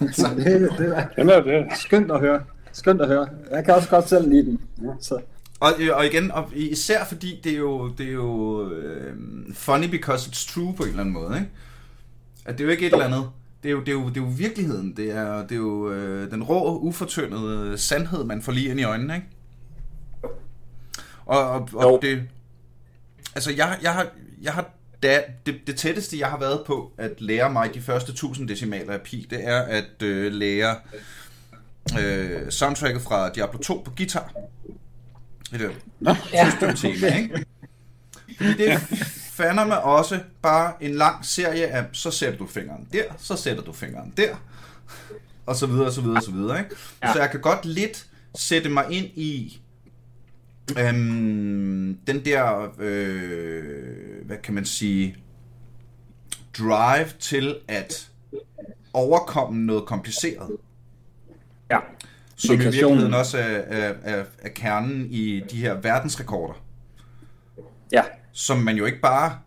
[LAUGHS] Så det, det er den er det. skønt at høre. Skønt at høre. Jeg kan også godt selv lide den. Så. Og, øh, og igen, og især fordi det er jo, det er jo øh, funny because it's true på en eller anden måde, ikke? At det er jo ikke et eller andet. Det er jo, det er jo, det er jo virkeligheden. Det er, det er jo øh, den rå, ufortyndede sandhed, man får lige ind i øjnene, ikke? Og, og, Jo. og det... Altså, jeg, jeg har... Jeg har da, det, det tætteste, jeg har været på at lære mig de første 1000 decimaler af pi, det er at øh, lære øh, soundtracket fra Diablo 2 på guitar. Det er Nå, systemtema, ikke? Fordi det er fandme også bare en lang serie af, så sætter du fingeren der, så sætter du fingeren der, og så videre, og så videre, og så videre, ikke? Ja. Så jeg kan godt lidt sætte mig ind i øhm, den der, øh, hvad kan man sige, drive til at overkomme noget kompliceret. Ja. Som i virkeligheden også er, er, er, er kernen i de her verdensrekorder. Ja. Som man jo ikke bare...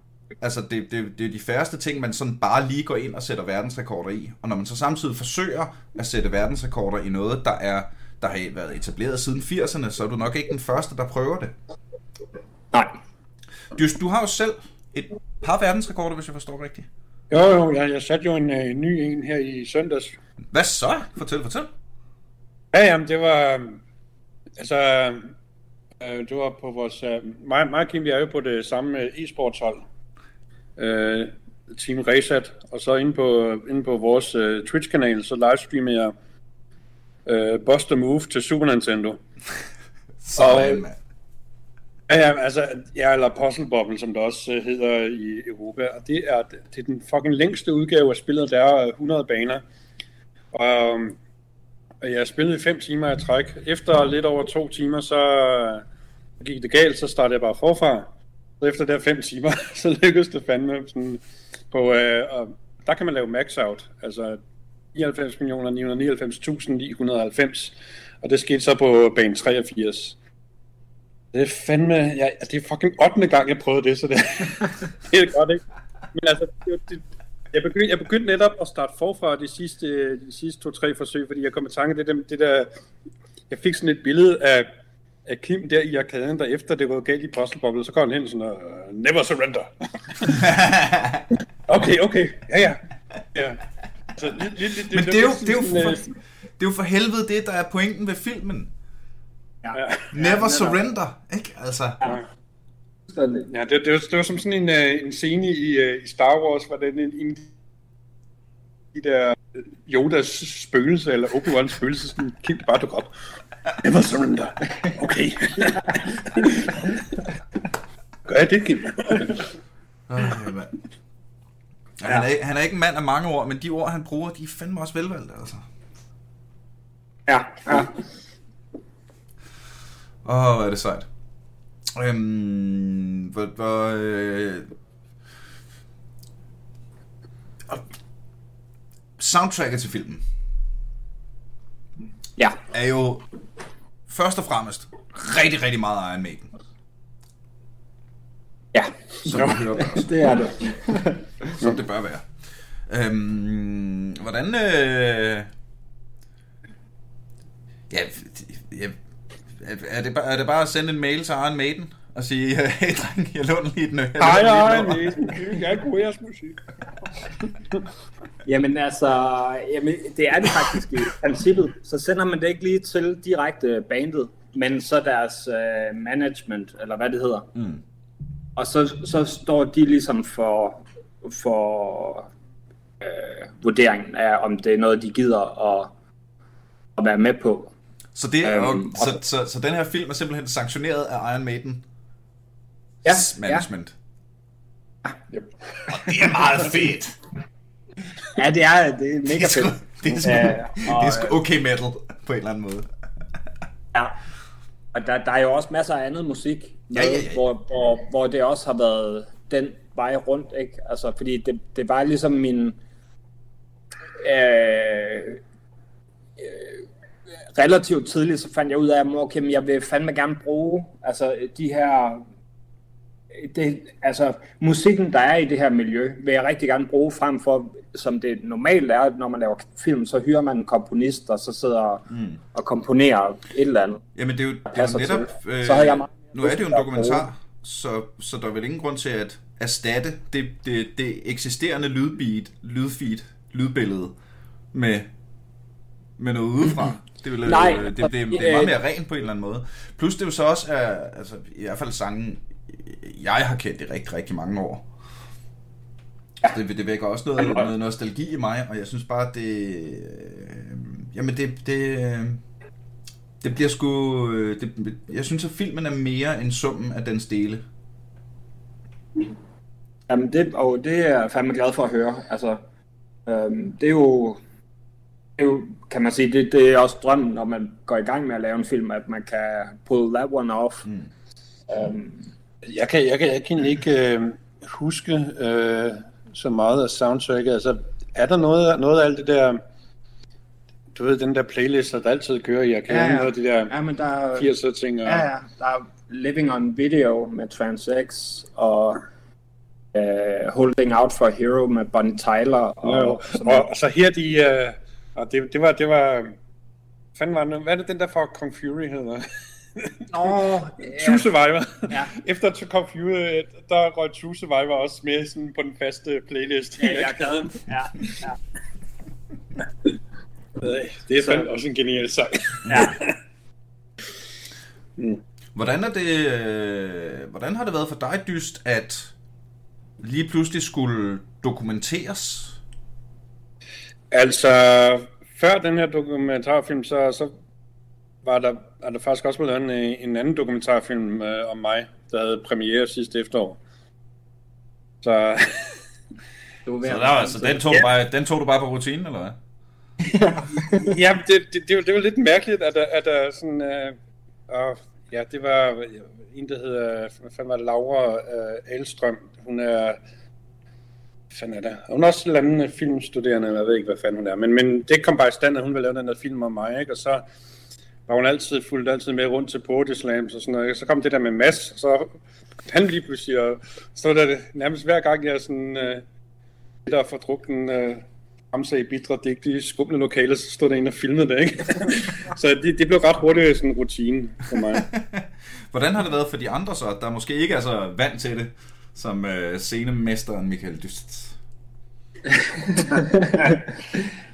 Altså, det, det, det er de færreste ting, man sådan bare lige går ind og sætter verdensrekorder i. Og når man så samtidig forsøger at sætte verdensrekorder i noget, der er der har været etableret siden 80'erne, så er du nok ikke den første, der prøver det. Nej. Du, du har jo selv et par verdensrekorder, hvis jeg forstår rigtigt. Jo, jo, jeg, jeg satte jo en, øh, ny en her i søndags. Hvad så? Fortæl, fortæl. Ja, jamen, det var... Altså, øh, det var på vores... Øh, mig, mig og Kim, vi er jo på det samme øh, e-sportshold. Øh, Team Resat. Og så inde på, inde på vores øh, Twitch-kanal, så livestreamer jeg øh, Buster Move til Super Nintendo. [LAUGHS] Sådan, Og- mand. Ja, ja, altså, ja, eller Puzzle Bobble, som det også øh, hedder i Europa. Og det er, det er den fucking længste udgave af spillet, der er øh, 100 baner. Og, øhm, jeg spillede i 5 timer i træk. Efter lidt over to timer, så øh, gik det galt, så startede jeg bare forfra. Så efter der 5 timer, [LAUGHS] så lykkedes det fandme sådan på, øh, og der kan man lave max out, altså 99.999.990, og det skete så på bane 83. Det er fandme, ja, det er fucking 8. gang, jeg prøvede det, så det, [LAUGHS] det er godt, ikke? Men altså, det, det, jeg, begyndte, jeg begyndte netop at starte forfra de sidste, de sidste to-tre forsøg, fordi jeg kom i tanke, det, der- det der, jeg fik sådan et billede af, af Kim der i arkaden, der efter det var galt i Bobble, så kom han hen sådan og, never surrender. [LAUGHS] okay, okay, ja, ja. ja. Så, lidt, lidt, lidt, Men det er jo, det er jo, for, øh, det er jo for helvede det, der er pointen ved filmen. ja. Never surrender, ikke? Altså, Ja, det, det, var, det var som sådan en, uh, en scene i, uh, i Star Wars, hvor den en, en de der øh, Yodas spøgelse, eller Obi-Wan's spøgelse, sådan kigge bare dukke op. Never surrender. Okay. Gør jeg det, Kim? øh, mand. Ja, han, er, ikke- han er ikke en mand af mange ord, men de ord, han bruger, de er fandme også velvalgte, altså. Ja, ja. Åh, hvor er det sejt. Øhm, hvor, hvor, øh, og- soundtracket til filmen Ja, er jo først og fremmest rigtig, rigtig meget Iron Maiden, ja. som vi hører også, Det er det. som det bør være. Øhm, hvordan... Øh, ja, ja, er det, bare, er det bare at sende en mail til Iron Maiden og sige, [LAUGHS] hey dreng, jeg låner lige den. jeg Hej, låner hej, lige den nummer." [LAUGHS] jeg kunne jeres musik. Jamen altså, jamen, det er det faktisk i princippet. Så sender man det ikke lige til direkte bandet, men så deres øh, management, eller hvad det hedder. Mm. Og så, så står de ligesom for, for øh, vurderingen af, om det er noget, de gider at, at være med på. Så, det er, Øhm, jo, så, så, så den her film er simpelthen sanktioneret af Iron Maiden Ja, management. Yep. Det er meget [LAUGHS] fedt. Ja, det er, det er mega Det er sgu, fedt. det er sgu, Ja, [LAUGHS] det og, er sgu okay metal på en eller anden måde. Ja. Og der, der er jo også masser af andet musik, med, Ja, ja, ja. Hvor, hvor, hvor det også har været den vej rundt, ikke? Altså, fordi det, det var ligesom min... Øh, øh, relativt tidligt, så fandt jeg ud af, at okay, jeg vil fandme gerne bruge altså, de her det, altså musikken, der er i det her miljø, vil jeg rigtig gerne bruge frem for, som det normalt er, når man laver film, så hyrer man en komponist, og så sidder mm. og komponerer et eller andet. Jamen det er jo, det er jo netop... til. Så har jeg meget nu er det jo en dokumentar, så, så der er vel ingen grund til at erstatte det, det, det eksisterende lydbeat, lydfeed, lydbillede med, med noget udefra. [LAUGHS] Det, vil, Nej, øh, det, det, det, det er meget mere rent på en eller anden måde. Plus det er jo så også, er, altså, i hvert fald sangen, jeg har kendt i rigtig, rigtig mange år. Ja. Det, det vækker også noget, noget nostalgi i mig, og jeg synes bare, det... Øh, jamen, det... det øh, det bliver sgu... øh, Det, jeg synes, at filmen er mere end summen af dens dele. Jamen det, og det er jeg fandme glad for at høre. Altså, øhm, det er jo, det er jo, kan man sige, det, det er også drømmen, når man går i gang med at lave en film, at man kan pull that one off. Mm. Øhm, Jeg kan, jeg kan, jeg kan ikke øh, huske øh, så meget af soundtracket. Altså, er der noget, noget af alt det der, du ved, den der playlist, der altid kører i arkaden, Ja, ja. noget af de der ja, men der er, 80'er ting? Og, ja, ja, der er Living on Video med Transx, og øh, Holding Out for a Hero med Bonnie Tyler. Og, og, og, og så her de, øh, og det, det var, det var, fanden var det, hvad er det den der for Kong Fury hedder? Nå, [LAUGHS] True Survivor. Ja. [LAUGHS] Efter to Kong Fury, øh, der røg True Survivor også med sådan på den faste playlist. ja, jeg gad. Ja, ja. Det er fandme også en genial sang. ja. [LAUGHS] Hvordan, er det, øh, hvordan har det været for dig, Dyst, at lige pludselig skulle dokumenteres? Altså, før den her dokumentarfilm, så, så var der, er der faktisk også blevet en, en anden dokumentarfilm øh, om mig, der havde premiere sidste efterår. Så [LAUGHS] Du Så, der, altså, den, tog du bare, den tog du bare på rutinen, eller hvad? [LAUGHS] ja, det, det, det, var, det var lidt mærkeligt, at der, at der sådan... Øh, og, ja, det var en, der hedder... Hvad fanden var det? Laura øh, Alstrøm. Hun er... Fanden er det? Hun er også en eller anden filmstuderende, eller jeg ved ikke, hvad fanden hun er. Men, men det kom bare i stand, at hun ville lave den der film om mig, ikke? Og så var hun altid fuldt altid med rundt til Poetry Slams og sådan noget. Så kom det der med Mads, og så han lige pludselig, og så var det nærmest hver gang, jeg sådan... Øh, der for drukten øh, ramse i bitre digt i skumle lokaler, så stod der en og filmede det, ikke? [LAUGHS] så det, det blev ret hurtigt sådan en rutine for mig. [LAUGHS] Hvordan har det været for de andre så, der måske ikke er så vant til det, som øh, scenemesteren Michael Dyst? [LAUGHS]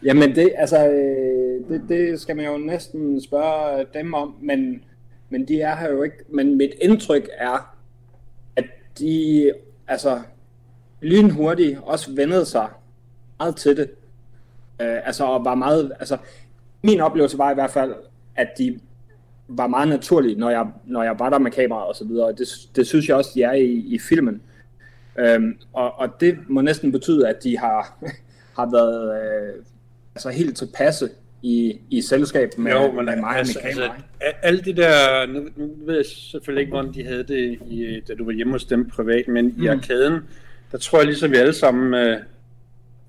Jamen det, altså, øh, det, det skal man jo næsten spørge dem om, men, men de er her jo ikke. Men mit indtryk er, at de altså lynhurtigt også vendede sig meget til det. Øh, altså og var meget, altså min oplevelse var i hvert fald, at de var meget naturlige, når jeg, når jeg var der med kameraet og så videre. Det, det synes jeg også, de er i, i filmen. Øhm, og, og det må næsten betyde, at de har, [LAUGHS] har været øh, altså helt tilpasse i, i selskab med, jo, men med mig altså, med altså, a- alt det der, nu, nu ved jeg selvfølgelig ikke, hvordan de havde det, i, da du var hjemme hos dem privat, men mm. i arkaden, der tror jeg ligesom vi alle sammen, øh,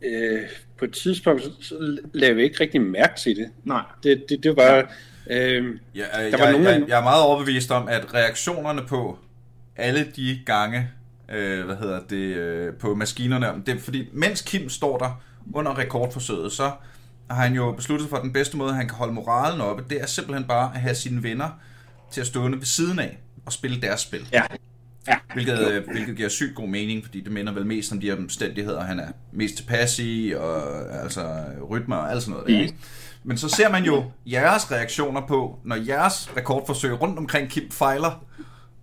øh, på et tidspunkt, så, så lavede vi ikke rigtig mærke til det. Nej. Det, det, det var... Øh, Ja, øh, Der var jeg, nogen af jeg, jeg er meget overbevist om, at reaktionerne på alle de gange, øh, hvad hedder det, øh, på maskinerne, det er fordi, mens Kim står der under rekordforsøget, så har han jo besluttet for, den bedste måde, han kan holde moralen oppe, det er simpelthen bare at have sine venner til at stående ved siden af og spille deres spil. Ja. Ja. Hvilket, øh, hvilket giver sygt god mening, fordi det minder vel mest om de her omstændigheder, han er mest tilpas i, og altså rytmer og alt sådan noget. Der, ikke? Men så ser man jo jeres reaktioner på, når jeres rekordforsøg rundt omkring Kim fejler,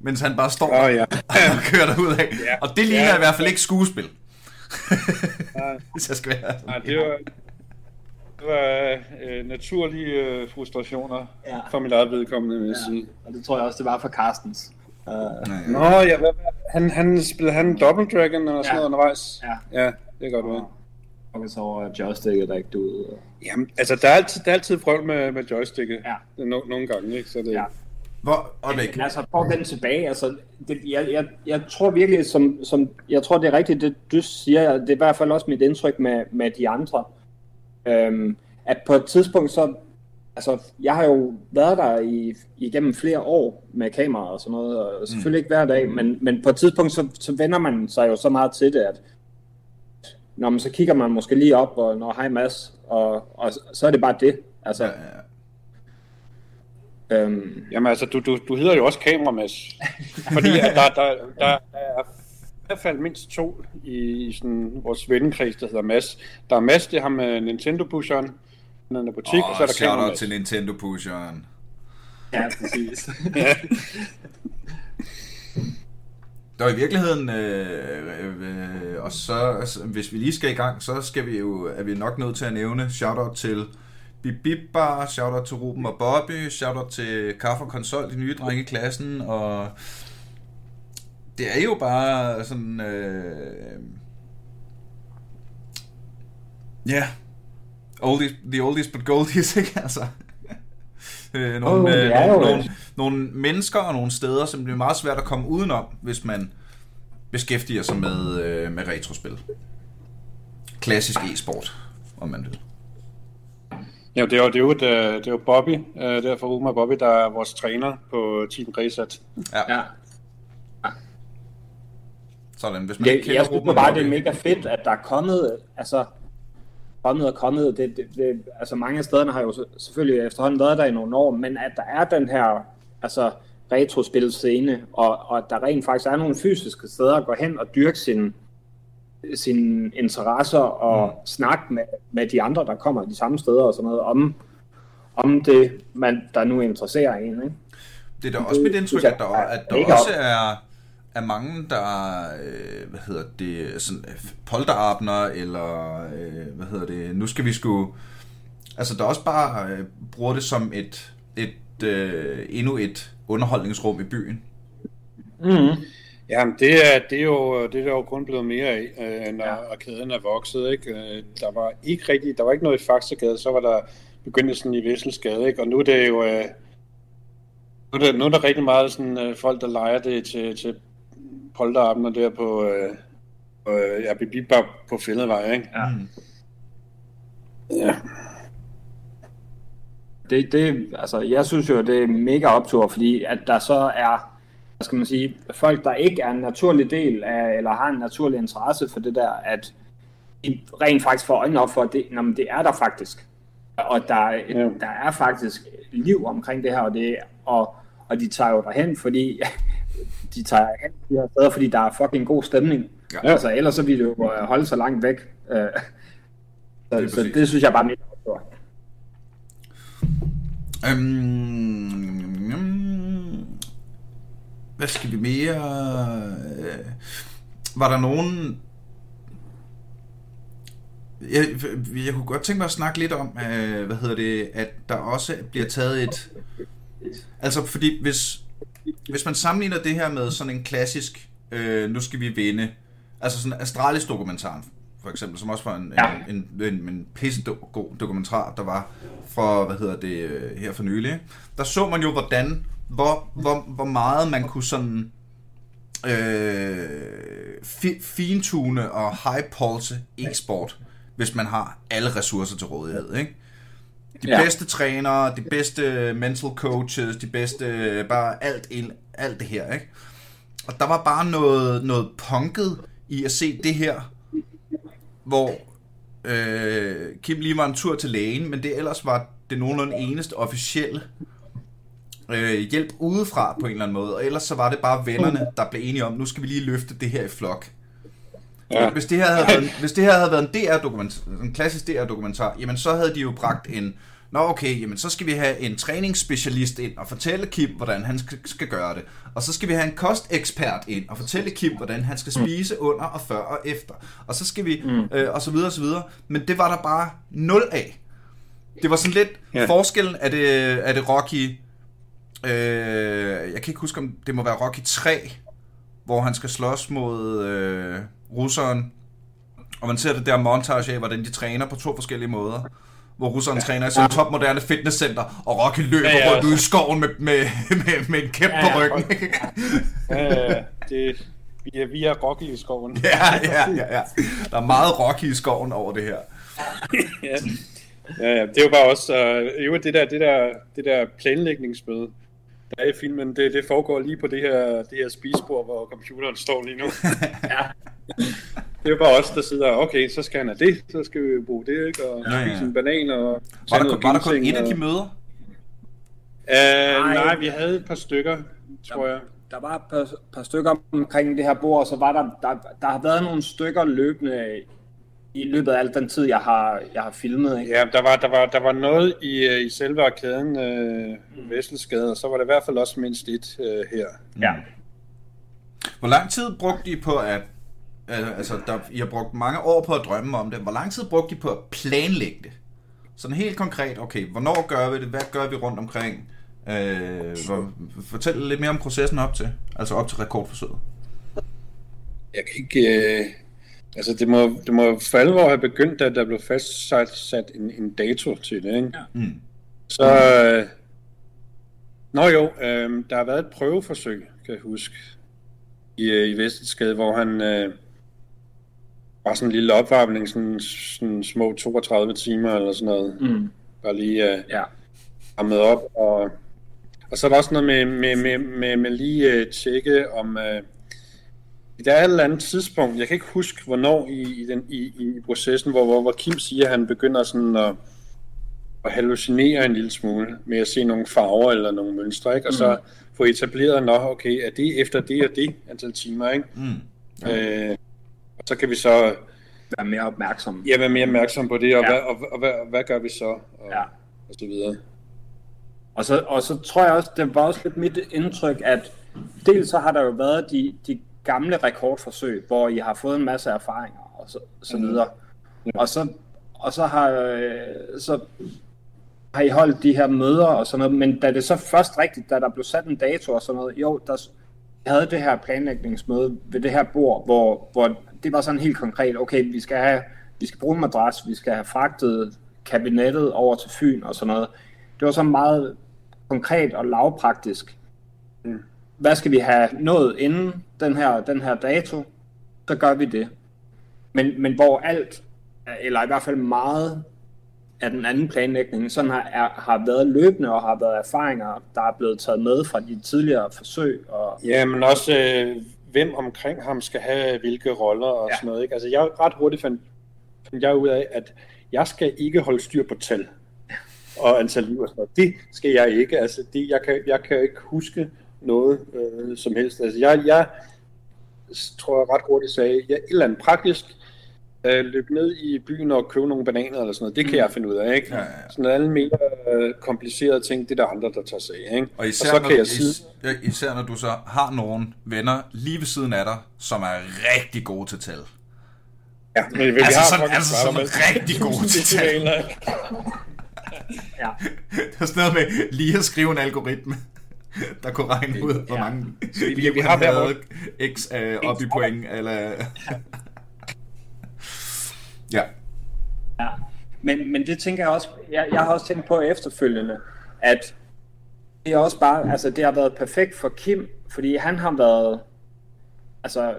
mens han bare står Åh, ja. [LAUGHS] og kører derud af. Ja. Og det ligner Ja. i hvert fald ikke skuespil. [LAUGHS] Hvis jeg skal være Nej, det var, det var øh, naturlige øh, frustrationer Ja. for mit eget vedkommende, vil jeg Ja. sige. Og det tror jeg også, det var for Carstens. Uh, Nå, ja, hvad, han, han spillede han Double Dragon og sådan Ja. noget undervejs? Ja. Ja, det kan godt være. og så over joysticket, der ikke du ud. Jamen, altså, der er altid, der er altid prøv med, med joysticket. Ja. No, nogle gange, ikke? Så det, Ja. Hvor, øjeblik. Men altså, for at vende tilbage, altså, det, jeg, jeg, jeg tror virkelig, som, som, jeg tror, det er rigtigt, det du siger, det er i hvert fald også mit indtryk med, med de andre, øhm, at på et tidspunkt, så, altså, jeg har jo været der i, igennem flere år med kamera og sådan noget, og selvfølgelig ikke hver dag, men, men på et tidspunkt, så, så vender man sig jo så meget til det, at når man så kigger man måske lige op, og når hej Mads, og, og så er det bare det. Altså, Ja, ja. Øhm, Jamen altså, du, du, du hedder jo også kameramas. Fordi at der, der, der, der er i hvert fald mindst to i, i sådan vores vennekreds, der hedder Mads. Der er Mads, det ham med Nintendo-pusheren, han er butik, og så er der shout out kameramas. til Nintendo pusheren. ja, præcis. Der er i virkeligheden, øh, øh, og så, altså, hvis vi lige skal i gang, så skal vi jo, er vi nok nødt til at nævne shoutout til Bip Bip Bar, shoutout til Ruben og Bobby, shoutout til Kaffe og Konsol, de nye drenge i klassen, og det er jo bare sådan, øh, ja, yeah. oldies, the oldies but goldies, [LAUGHS] ikke altså? Øh, nogle, oh, det øh, nogle, nogle mennesker og nogle steder, som det er meget svært at komme udenom, hvis man beskæftiger sig med, øh, med retrospil. Klassisk e-sport, om man vil. Ja, det er jo, det er jo, et, øh, det er jo Bobby, øh, derfor og Bobby, der er vores træner på Team Resat. Ja, ja. sådan. Hvis man Jeg, ikke kender jeg synes bare, det er Bobby- mega fedt, at der er kommet, altså, kommet og kommet. Det, det, det, altså mange af stederne har jo selvfølgelig efterhånden været der i nogle år, men at der er den her altså, retrospilscene, og, og at der rent faktisk er nogle fysiske steder at gå hen og dyrke sine sine interesser og mm. snakke med, med de andre, der kommer de samme steder og sådan noget, om, om det, man, der nu interesserer en. Ikke? Det er da også mit indtryk, at der, er at der også er, er mange, der øh, hvad hedder det, sådan, øh, polterabner, eller øh, hvad hedder det, nu skal vi sgu... Altså, der også bare øh, bruger det som et, et øh, endnu et underholdningsrum i byen. Mm-hmm. Jamen, det er, det er jo det er der jo kun blevet mere af, øh, når ja. arkaden er vokset. Ikke? Øh, Der var ikke rigtig, der var ikke noget i Faxegade, så var der begyndt sådan i Vesselsgade, ikke? og nu er det jo øh, nu er der, nu er der rigtig meget sådan, øh, folk, der leger det til, til polterabender der på, øh, på øh, ja, Bibibab på Fælledvej, ikke? Ja. Mm. Ja. det, det, altså, jeg synes jo, det er mega optur, fordi at der så er, hvad skal man sige, folk, der ikke er en naturlig del af, eller har en naturlig interesse for det der, at de rent faktisk får øjnene op for, at det, nå, men det er der faktisk. Og der, er- Ja. der er faktisk liv omkring det her, og, det, og, og de tager jo derhen, fordi [LAUGHS] de tager hen de her steder, fordi der er fucking god stemning. Ja. Altså, ellers så ville det jo øh, holde sig langt væk. Øh, Så, så præcis. det synes jeg bare er mega øhm, hvad skal vi mere? Øh, var der nogen... Jeg, jeg kunne godt tænke mig at snakke lidt om, øh, hvad hedder det, at der også bliver taget et... Altså, fordi hvis, hvis man sammenligner det her med sådan en klassisk, øh, nu skal vi vinde, altså sådan Astralis dokumentaren, for eksempel, som også var en, Ja. en, en, en, en pisse god dokumentar, der var for, hvad hedder det, øh, her for nylig. Der så man jo, hvordan, hvor, hvor, hvor meget man kunne sådan øh, fi, fintune og high pulse e-sport, hvis man har alle ressourcer til rådighed, ikke? De ja. Bedste trænere, de bedste mental coaches, de bedste, bare alt, ind- alt det her, ikke? Og der var bare noget, noget punket i at se det her, hvor øh, Kim lige var en tur til lægen, men det ellers var det nogenlunde eneste officielle øh, hjælp udefra på en eller anden måde, og ellers så var det bare vennerne, der blev enige om, nu skal vi lige løfte det her i flok. Ja. Ja. Hvis, det her havde været, en- [LAUGHS] hvis det her havde været en DR-dokumentar, en klassisk DR-dokumentar, jamen så havde de jo bragt en, nå okay, jamen så skal vi have en træningsspecialist ind og fortælle Kim, hvordan han skal, gøre det. Og så skal vi have en kostekspert ind og fortælle Kim, hvordan han skal spise under og før og efter. Og så skal vi, mm. øh, og så videre og så videre. Men det var der bare nul af. Det var sådan lidt Ja. ja. forskellen, er det, er det Rocky, øh, jeg kan ikke huske, om det må være Rocky 3, hvor han skal slås mod øh, russeren, og man ser det der montage af, hvordan de træner på to forskellige måder. hvor russeren ja. træner i sådan et topmoderne fitnesscenter, og Rocky løber ja, ja. rundt ud i skoven med, med, med, med en kæp ja, på ryggen. Ja, ja, det, vi er, vi er Rocky i skoven. Ja, ja, ja, ja. Der er meget Rocky i skoven over det her. ja. Ja, ja, det er jo bare også, uh, jo, det der, det der, det der planlægningsmøde, der er i filmen, det, det foregår lige på det her, det her spisebord, hvor computeren står lige nu. [LAUGHS] ja. Det er jo bare os, der sidder, okay, så skal han have det, så skal vi bruge det, ikke? Og ja, ja. spise en banan og... Var der, var der kun et af de møder? Uh, nej, nej, vi havde et par stykker, tror jeg. Der var et par, par stykker omkring det her bord, og så var der, der, der har været nogle stykker løbende i løbet af al den tid, jeg har, jeg har filmet. Ikke? Ja, der var, der, var, der var noget i, øh, i selve arkaden, øh, mm. Vesselsgade, og så var der i hvert fald også mindst et øh, her. Ja. Hvor lang tid brugte I på at øh, altså, der, I har brugt mange år på at drømme om det. Hvor lang tid brugte I på at planlægge det? Sådan helt konkret, okay, hvornår gør vi det? Hvad gør vi rundt omkring? Øh, hvor, fortæl lidt mere om processen op til, altså op til rekordforsøget. Jeg kan ikke... Øh Altså, det må, det må for alvor have begyndt, da der blev fastsat sat en, en dato til det, ikke? Ja. Mm. Så, øh, nå jo, øh, der har været et prøveforsøg, kan jeg huske, i, øh, i Vestensgade, hvor han øh, var sådan en lille opvarmning, sådan, sådan små 32 timer eller sådan noget. Mm. Bare lige øh, ja. med op, og, og så er der også noget med, med, med, med, med lige øh, tjekke om... Øh, der er et eller andet tidspunkt, jeg kan ikke huske, hvornår i, i, den, i, i processen, hvor, hvor, hvor Kim siger, at han begynder sådan at, at hallucinere en lille smule med at se nogle farver eller nogle mønstre, ikke? og så mm. få etableret, nå, okay, er det efter det og det antal timer, ikke? Mm. Ja. Øh, og så kan vi så være mere opmærksom. Ja, være mere opmærksom på det, og, ja. hvad, og, og, og hvad, hvad gør vi så? Og, ja. og så videre. Og så, og så tror jeg også, det var også lidt mit indtryk, at dels så har der jo været de, de gamle rekordforsøg, hvor I har fået en masse erfaringer og så, så mm. videre. Mm. Og så, og så har, øh, så har I holdt de her møder og sådan noget, men da det så først rigtigt, da der blev sat en dato og sådan noget, jo, der havde det her planlægningsmøde ved det her bord, hvor, hvor det var sådan helt konkret, okay, vi skal have, vi skal bruge en madras, vi skal have fragtet kabinettet over til Fyn og sådan noget. Det var så meget konkret og lavpraktisk. Hvad skal vi have nået inden den her, den her dato, så gør vi det. Men, men hvor alt, eller i hvert fald meget af den anden planlægning, sådan har, er, har været løbende og har været erfaringer, der er blevet taget med fra de tidligere forsøg. Og... Ja, men også øh, hvem omkring ham skal have hvilke roller og ja. sådan noget. Ikke? Altså jeg ret hurtigt fandt, fandt jeg ud af, at jeg skal ikke holde styr på tal og antal liv og sådan noget. Det skal jeg ikke. Altså det, jeg, kan, jeg kan ikke huske, noget øh, som helst. Altså, jeg, jeg tror jeg ret hurtigt sagde, jeg et eller andet praktisk, øh, løb ned i byen og købe nogle bananer eller sådan noget, det kan mm. jeg finde ud af, ikke? Ja, ja. Sådan alle mere øh, komplicerede ting, det er der andre, der tager sig af, ikke? Og især, og så kan jeg sige... især når du så har nogle venner lige ved siden af dig, som er rigtig gode til tal. Ja, men vi altså, har sådan, altså sådan rigtig gode [LAUGHS] til tal. ja. [LAUGHS] Det er sådan noget med lige at skrive en algoritme. [LAUGHS] der kunne regne ud, hvor mange ja. [LAUGHS] vi, vi har været x uh, op i point, eller... [LAUGHS] ja. Ja, men, men det tænker jeg også, jeg, jeg har også tænkt på efterfølgende, at det er også bare, altså det har været perfekt for Kim, fordi han har været, altså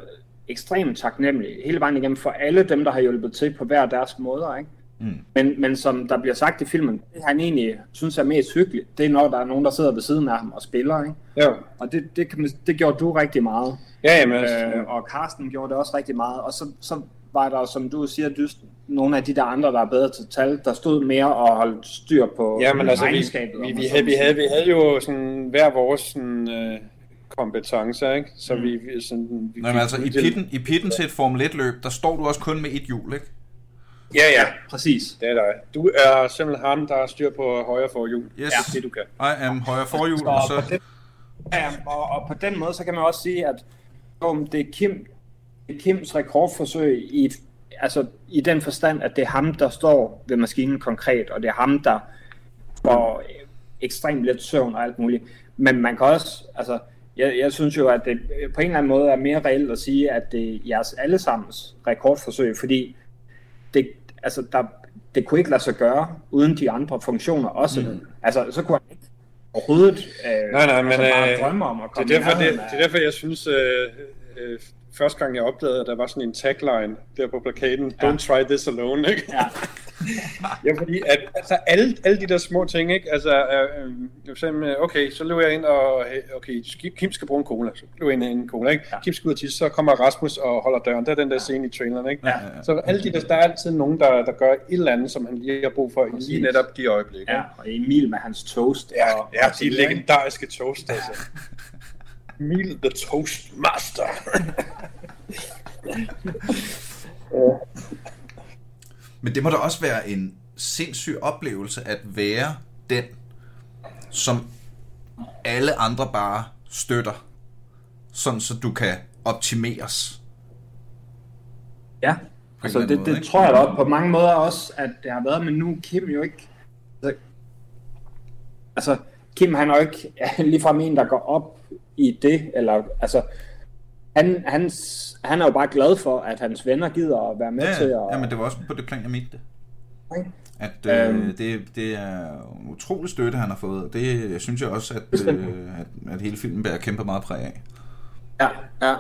ekstremt taknemmelig hele vejen igennem for alle dem, der har hjulpet til på hver deres måder, ikke? Mm. Men, men som der bliver sagt i filmen, det han egentlig synes er mest hyggeligt, det er når der er nogen, der sidder ved siden af ham og spiller. Ikke? Ja. Og det, det, kan, det gjorde du rigtig meget. Ja, jamen, altså, øh, ja. Og Carsten gjorde det også rigtig meget. Og så, så var der, som du siger, dyst, nogle af de der andre, der er bedre til tal, der stod mere og holdt styr på ja, men altså, vi, vi, vi, havde, vi, havde, vi havde jo sådan hver vores sådan, øh, kompetencer, ikke? Så mm. vi, sådan, vi Nej, men altså, i pitten, i pitten til et Formel 1-løb, der står du også kun med et hjul, ikke? Ja, ja, præcis. Det er dig. Du er simpelthen ham, der har styr på højre forhjul. Yes. Ja, det du kan. I am højre forhjul, så... og, så... På den, ja, og, og på den måde, så kan man også sige, at om det er Kim, det er Kims rekordforsøg i, altså, i den forstand, at det er ham, der står ved maskinen konkret, og det er ham, der får ekstremt lidt søvn og alt muligt. Men man kan også, altså, jeg, jeg synes jo, at det på en eller anden måde er mere reelt at sige, at det er jeres allesammens rekordforsøg, fordi det, altså der, det kunne ikke lade sig gøre uden de andre funktioner også. Mm. Altså, så kunne han ikke overhovedet øh, Nej, nej, men altså bare øh, drømme om at det er komme derfor, det, det er derfor jeg synes, øh, øh, første gang jeg opdagede, at der var sådan en tagline der på plakaten, Don't try this alone, ikke? Ja. [LAUGHS] Ja, fordi at, altså, alle, alle de der små ting, ikke? Altså, øh, øh, eksempel, okay, så løber jeg ind og, hey, okay, Kim skal bruge en cola, så løber jeg ind og en cola, ikke? Ja. Kim skal ud og tisse, så kommer Rasmus og holder døren. Det er den der scene i traileren, ikke? Ja. Så alle de der, der er altid nogen, der, der gør et eller andet, som han lige har brug for i lige netop de øjeblikke. ja, og Emil med hans toast. Ja, og, ja og de legendariske toast, altså. [LAUGHS] Emil the Toast Master. [LAUGHS] Men det må da også være en sindssyg oplevelse at være den, som alle andre bare støtter, sådan så du kan optimeres. Ja, altså det, måde, det ikke? tror jeg da på mange måder også, at det har været, men nu Kim jo ikke... Altså Kim han er jo ikke ligefrem en, der går op i det, eller altså... Han, hans, han er jo bare glad for, at hans venner gider at være med Ja, til at... ja, men det var også på det plan, jeg mente det. Ikke? At øh, Øhm. det, det er en utrolig støtte, han har fået. og Det synes jeg også, at, øh, at, at hele filmen bærer kæmpe meget præg af. Ja, ja.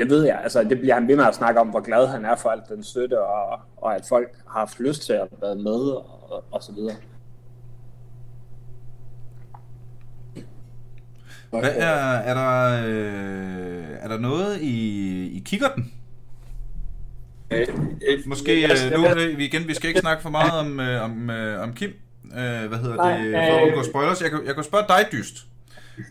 Det ved jeg, altså det bliver han ved med at snakke om, hvor glad han er for alt den støtte, og, og at folk har haft lyst til at være med, og, og så videre. Hvad er, er der, øh, er der noget i, i kikkerten? Måske Altså, øh, nu, øh, vi igen, vi skal ikke snakke for meget om, øh, om, øh, om Kim. Øh, hvad hedder Nej, det? øh, For at undgå spoilers. Jeg kan, jeg kan spørge dig, Dyst.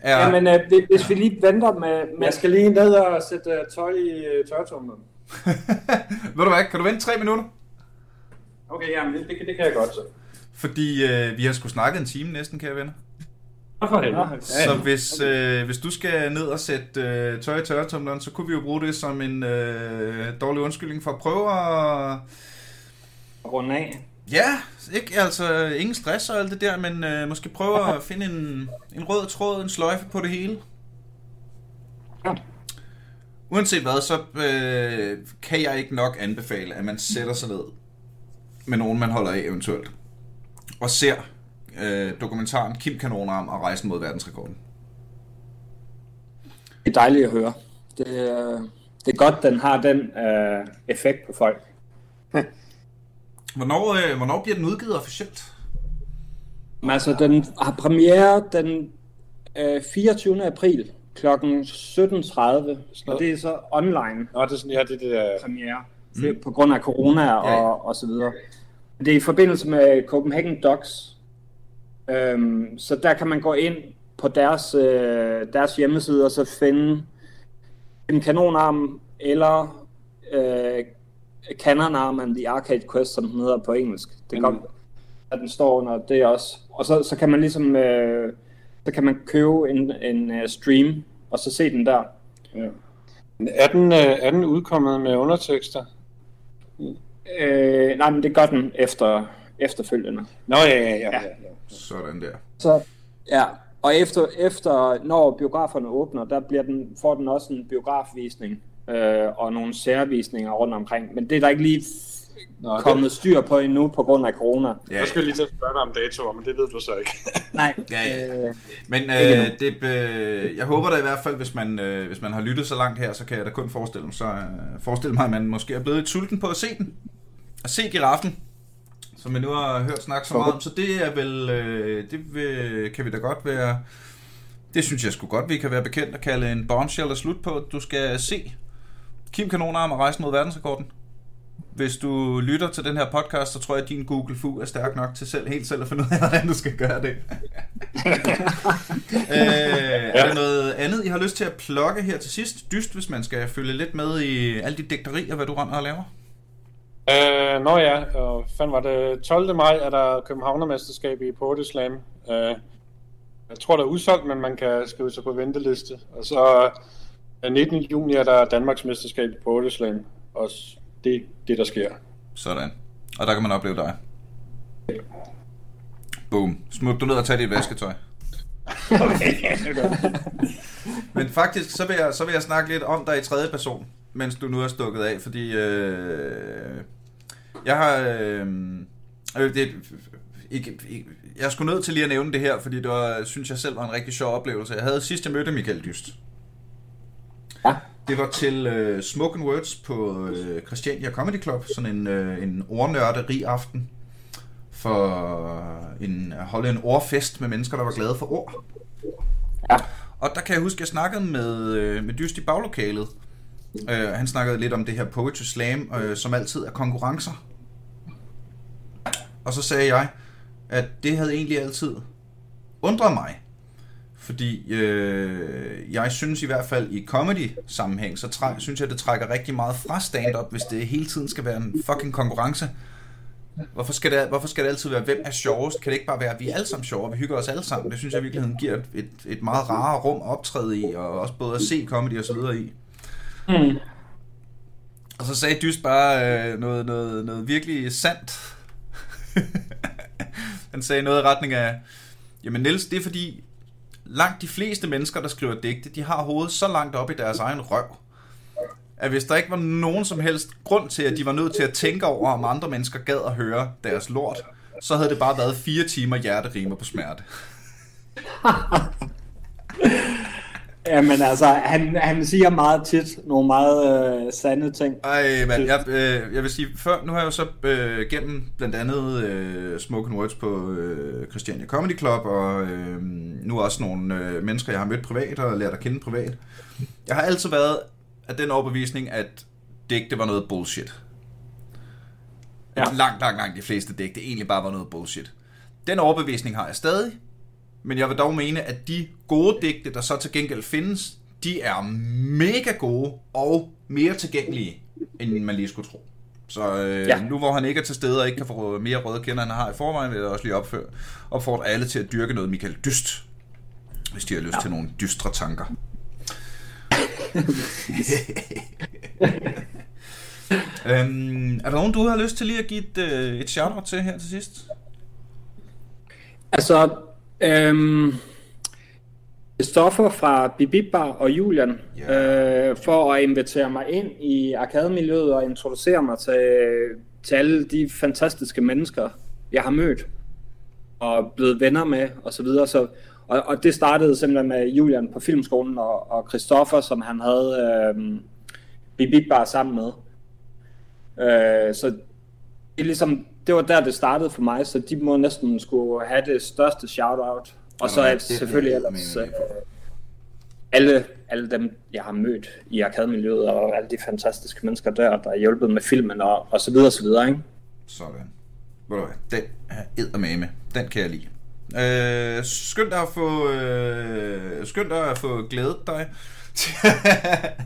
Er, Ja, men øh, hvis- hvis vi lige venter med... med Jeg skal lige ned og sætte uh, tøj i uh, tørretumlen. [LAUGHS] ved du hvad, kan du vente tre minutter? Okay, jamen det, det, det kan jeg godt så. Fordi øh, vi har sgu snakket en time næsten, kære venner. For helvede. Så hvis, øh, hvis du skal ned og sætte øh, tøj i tørretumleren, så kunne vi jo bruge det som en øh, dårlig undskyldning for at prøve at... runde af. Ja, ikke altså ingen stress og alt det der, men øh, måske prøve at finde en, en rød tråd, en sløjfe på det hele. Ja. Uanset hvad, så øh, kan jeg ikke nok anbefale, at man sætter sig ned med nogen, man holder af eventuelt, og ser øh, dokumentaren Kim Kanonarm og Rejsen mod verdensrekorden. Det er dejligt at høre. Det, øh, det er godt, den har den øh, effekt på folk. Hvornår, øh, hvornår bliver den udgivet officielt? Men altså, den har premiere den øh, 24. april kl. 17.30, og det er så online Nå, det er sådan, ja, det det der... premiere, mm. på grund af corona og, Ja, ja. og så videre. Det er i forbindelse med Copenhagen Docs, øhm, så der kan man gå ind på deres, øh, deres hjemmeside og så finde en kanonarm eller øh, Canonarm and the Arcade Quest, som den hedder på engelsk. Det kom, at den står under det også. Og så, så kan man ligesom, øh, så kan man købe en, en uh, stream, og så se den der. Ja. Er den, øh, er den udkommet med undertekster? Øh, nej, men det gør den efter, efterfølgende. Nå, ja, ja, ja. ja. ja. Sådan der. Så, ja, og efter, efter når biograferne åbner, der bliver den, får den også en biografvisning øh, og nogle særvisninger rundt omkring. Men det er der ikke lige Nå, kommet styr på endnu på grund af corona. Ja, Jeg skal lige til at spørge dig om datoer, men det ved du så ikke. [LAUGHS] Nej. Ja, ja. Øh, Men øh, det, øh, jeg håber da i hvert fald, hvis man, øh, hvis man har lyttet så langt her, så kan jeg da kun forestille mig, så, øh, forestille mig at man måske er blevet lidt sulten på at se den. At se giraffen, som vi nu har hørt snakke så meget om. Så det er vel, øh, det vil, kan vi da godt være, det synes jeg sgu godt, vi kan være bekendt at kalde en bombshell og slut på. Du skal se Kim Kanonarm og rejse mod verdensrekorden. Hvis du lytter til den her podcast, så tror jeg, at din Google Fu er stærk nok til selv, helt selv at finde ud af, [LAUGHS] hvordan du skal gøre det. [LAUGHS] øh, er der noget andet, I har lyst til at plukke her til sidst? Dyst, hvis man skal følge lidt med i alle de digterier, hvad du render og laver. Øh, nå ja, og fanden var det 12. maj er der Københavnermesterskab i Poetry Slam. Øh, jeg tror, der er udsolgt, men man kan skrive sig på venteliste. Og så øh, 19. juni er der Danmarks mesterskab i Poetry Slam. Og det er det, der sker. Sådan. Og der kan man opleve dig. Boom. Smut du ned og tag dit vasketøj. [LAUGHS] Men faktisk, så vil, jeg, så vil jeg snakke lidt om dig i tredje person, mens du nu er stukket af, fordi øh, Jeg har... Øh, øh, det, ikke, ikke, jeg skulle nødt til lige at nævne det her, fordi det var, synes jeg selv var en rigtig sjov oplevelse. Jeg havde sidst, jeg mødte Michael Dyst. Ja. Det var til øh, Smoke Words på øh, Christiania Comedy Club, sådan en, øh, en ordnørderi aften for en, at holde en ordfest med mennesker, der var glade for ord. Ja. Og der kan jeg huske, at jeg snakkede med, øh, med Dyst i baglokalet. Øh, han snakkede lidt om det her Poetry Slam, øh, som altid er konkurrencer. Og så sagde jeg, at det havde egentlig altid undret mig. Fordi øh, jeg synes i hvert fald i comedy-sammenhæng, så træ, synes jeg, det trækker rigtig meget fra stand-up, hvis det hele tiden skal være en fucking konkurrence. Hvorfor skal, det, hvorfor skal det altid være, hvem er sjovest? Kan det ikke bare være, at vi er alle sammen sjove, vi hygger os alle sammen? Det synes jeg i virkeligheden giver et, et, et meget rarere rum at optræde i, og også både at se comedy og så videre i. Mm. Og så sagde Dyst bare øh, noget, noget, noget virkelig sandt. [LAUGHS] Han sagde noget i retning af, jamen Niels, det er fordi, langt de fleste mennesker, der skriver digte, de har hovedet så langt op i deres egen røv, at hvis der ikke var nogen som helst grund til, at de var nødt til at tænke over, om andre mennesker gad at høre deres lort, så havde det bare været fire timer hjerterimer på smerte. [LAUGHS] Jamen altså, han, han siger meget tit nogle meget øh, sande ting. Ej, men jeg, øh, jeg vil sige, før, nu har jeg jo så øh, gennem blandt andet øh, Smoke Words på øh, Christiania Comedy Club, og øh, nu også nogle øh, mennesker, jeg har mødt privat og lært at kende privat. Jeg har altid været af den overbevisning, at digte var noget bullshit. Ja. Langt, langt, langt de fleste digte egentlig bare var noget bullshit. Den overbevisning har jeg stadig, men jeg vil dog mene, at de gode digte, der så til gengæld findes, de er mega gode og mere tilgængelige, end man lige skulle tro. Så øh, ja. Nu hvor han ikke er til stede og ikke kan få mere røde kender, end han har i forvejen, vil jeg også lige opføre, opfordre alle til at dyrke noget Michael Dyst, hvis de har lyst ja. til nogle dystre tanker. [LAUGHS] øhm, er der nogen, du har lyst til lige at give et, øh, et shout-out til her til sidst? Altså, øhm, Stoffer fra Bibibbar og Julian Ja. øh, for at invitere mig ind i arkademiljøet og introducere mig til, til alle de fantastiske mennesker, jeg har mødt og blevet venner med og så videre. Så, og, og det startede simpelthen med Julian på filmskolen og, og Christoffer, som han havde øh, Bibibbar sammen med. Øh, så det, er ligesom, det var der, det startede for mig, så de må næsten skulle have det største shout-out. Og så er det- selvfølgelig ellers øh, alle, alle dem, jeg har mødt i arkademiljøet, og alle de fantastiske mennesker der, der har hjulpet med filmen, og, og så videre, og så videre, ikke? Sådan. Ved du hvad, den er eddermame. Den kan jeg lide. Øh, skynd dig at få, øh, skynd dig at få glædet dig til,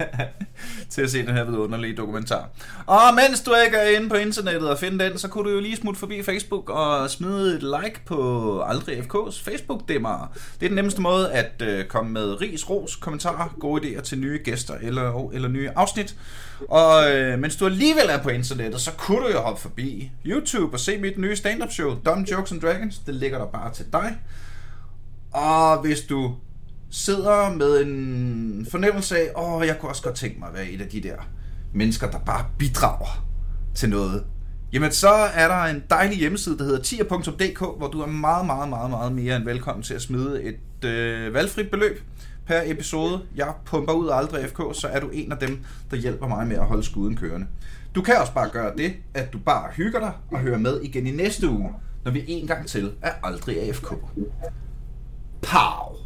[LAUGHS] til at se den her vidunderlige dokumentar. Og mens du ikke er inde på internettet og finde den, så kunne du jo lige smutte forbi Facebook og smide et like på Aldrig FK's Facebook-demmer. Det er den nemmeste måde at øh, komme med ris, ros, kommentarer, gode idéer til nye gæster eller, eller nye afsnit. Og øh, mens du alligevel er på internettet, så kunne du jo hoppe forbi YouTube og se mit nye stand-up show, Dumb Jokes and Dragons. Det ligger der bare til dig. Og hvis du sidder med en fornemmelse af, åh, jeg kunne også godt tænke mig at være et af de der mennesker, der bare bidrager til noget, jamen så er der en dejlig hjemmeside, der hedder tier.dk, hvor du er meget, meget, meget, meget mere end velkommen til at smide et øh, valgfrit beløb per episode. Jeg pumper ud af aldrig FK, så er du en af dem, der hjælper mig med at holde skuden kørende. Du kan også bare gøre det, at du bare hygger dig og hører med igen i næste uge, når vi en gang til er aldrig AFK. Pow!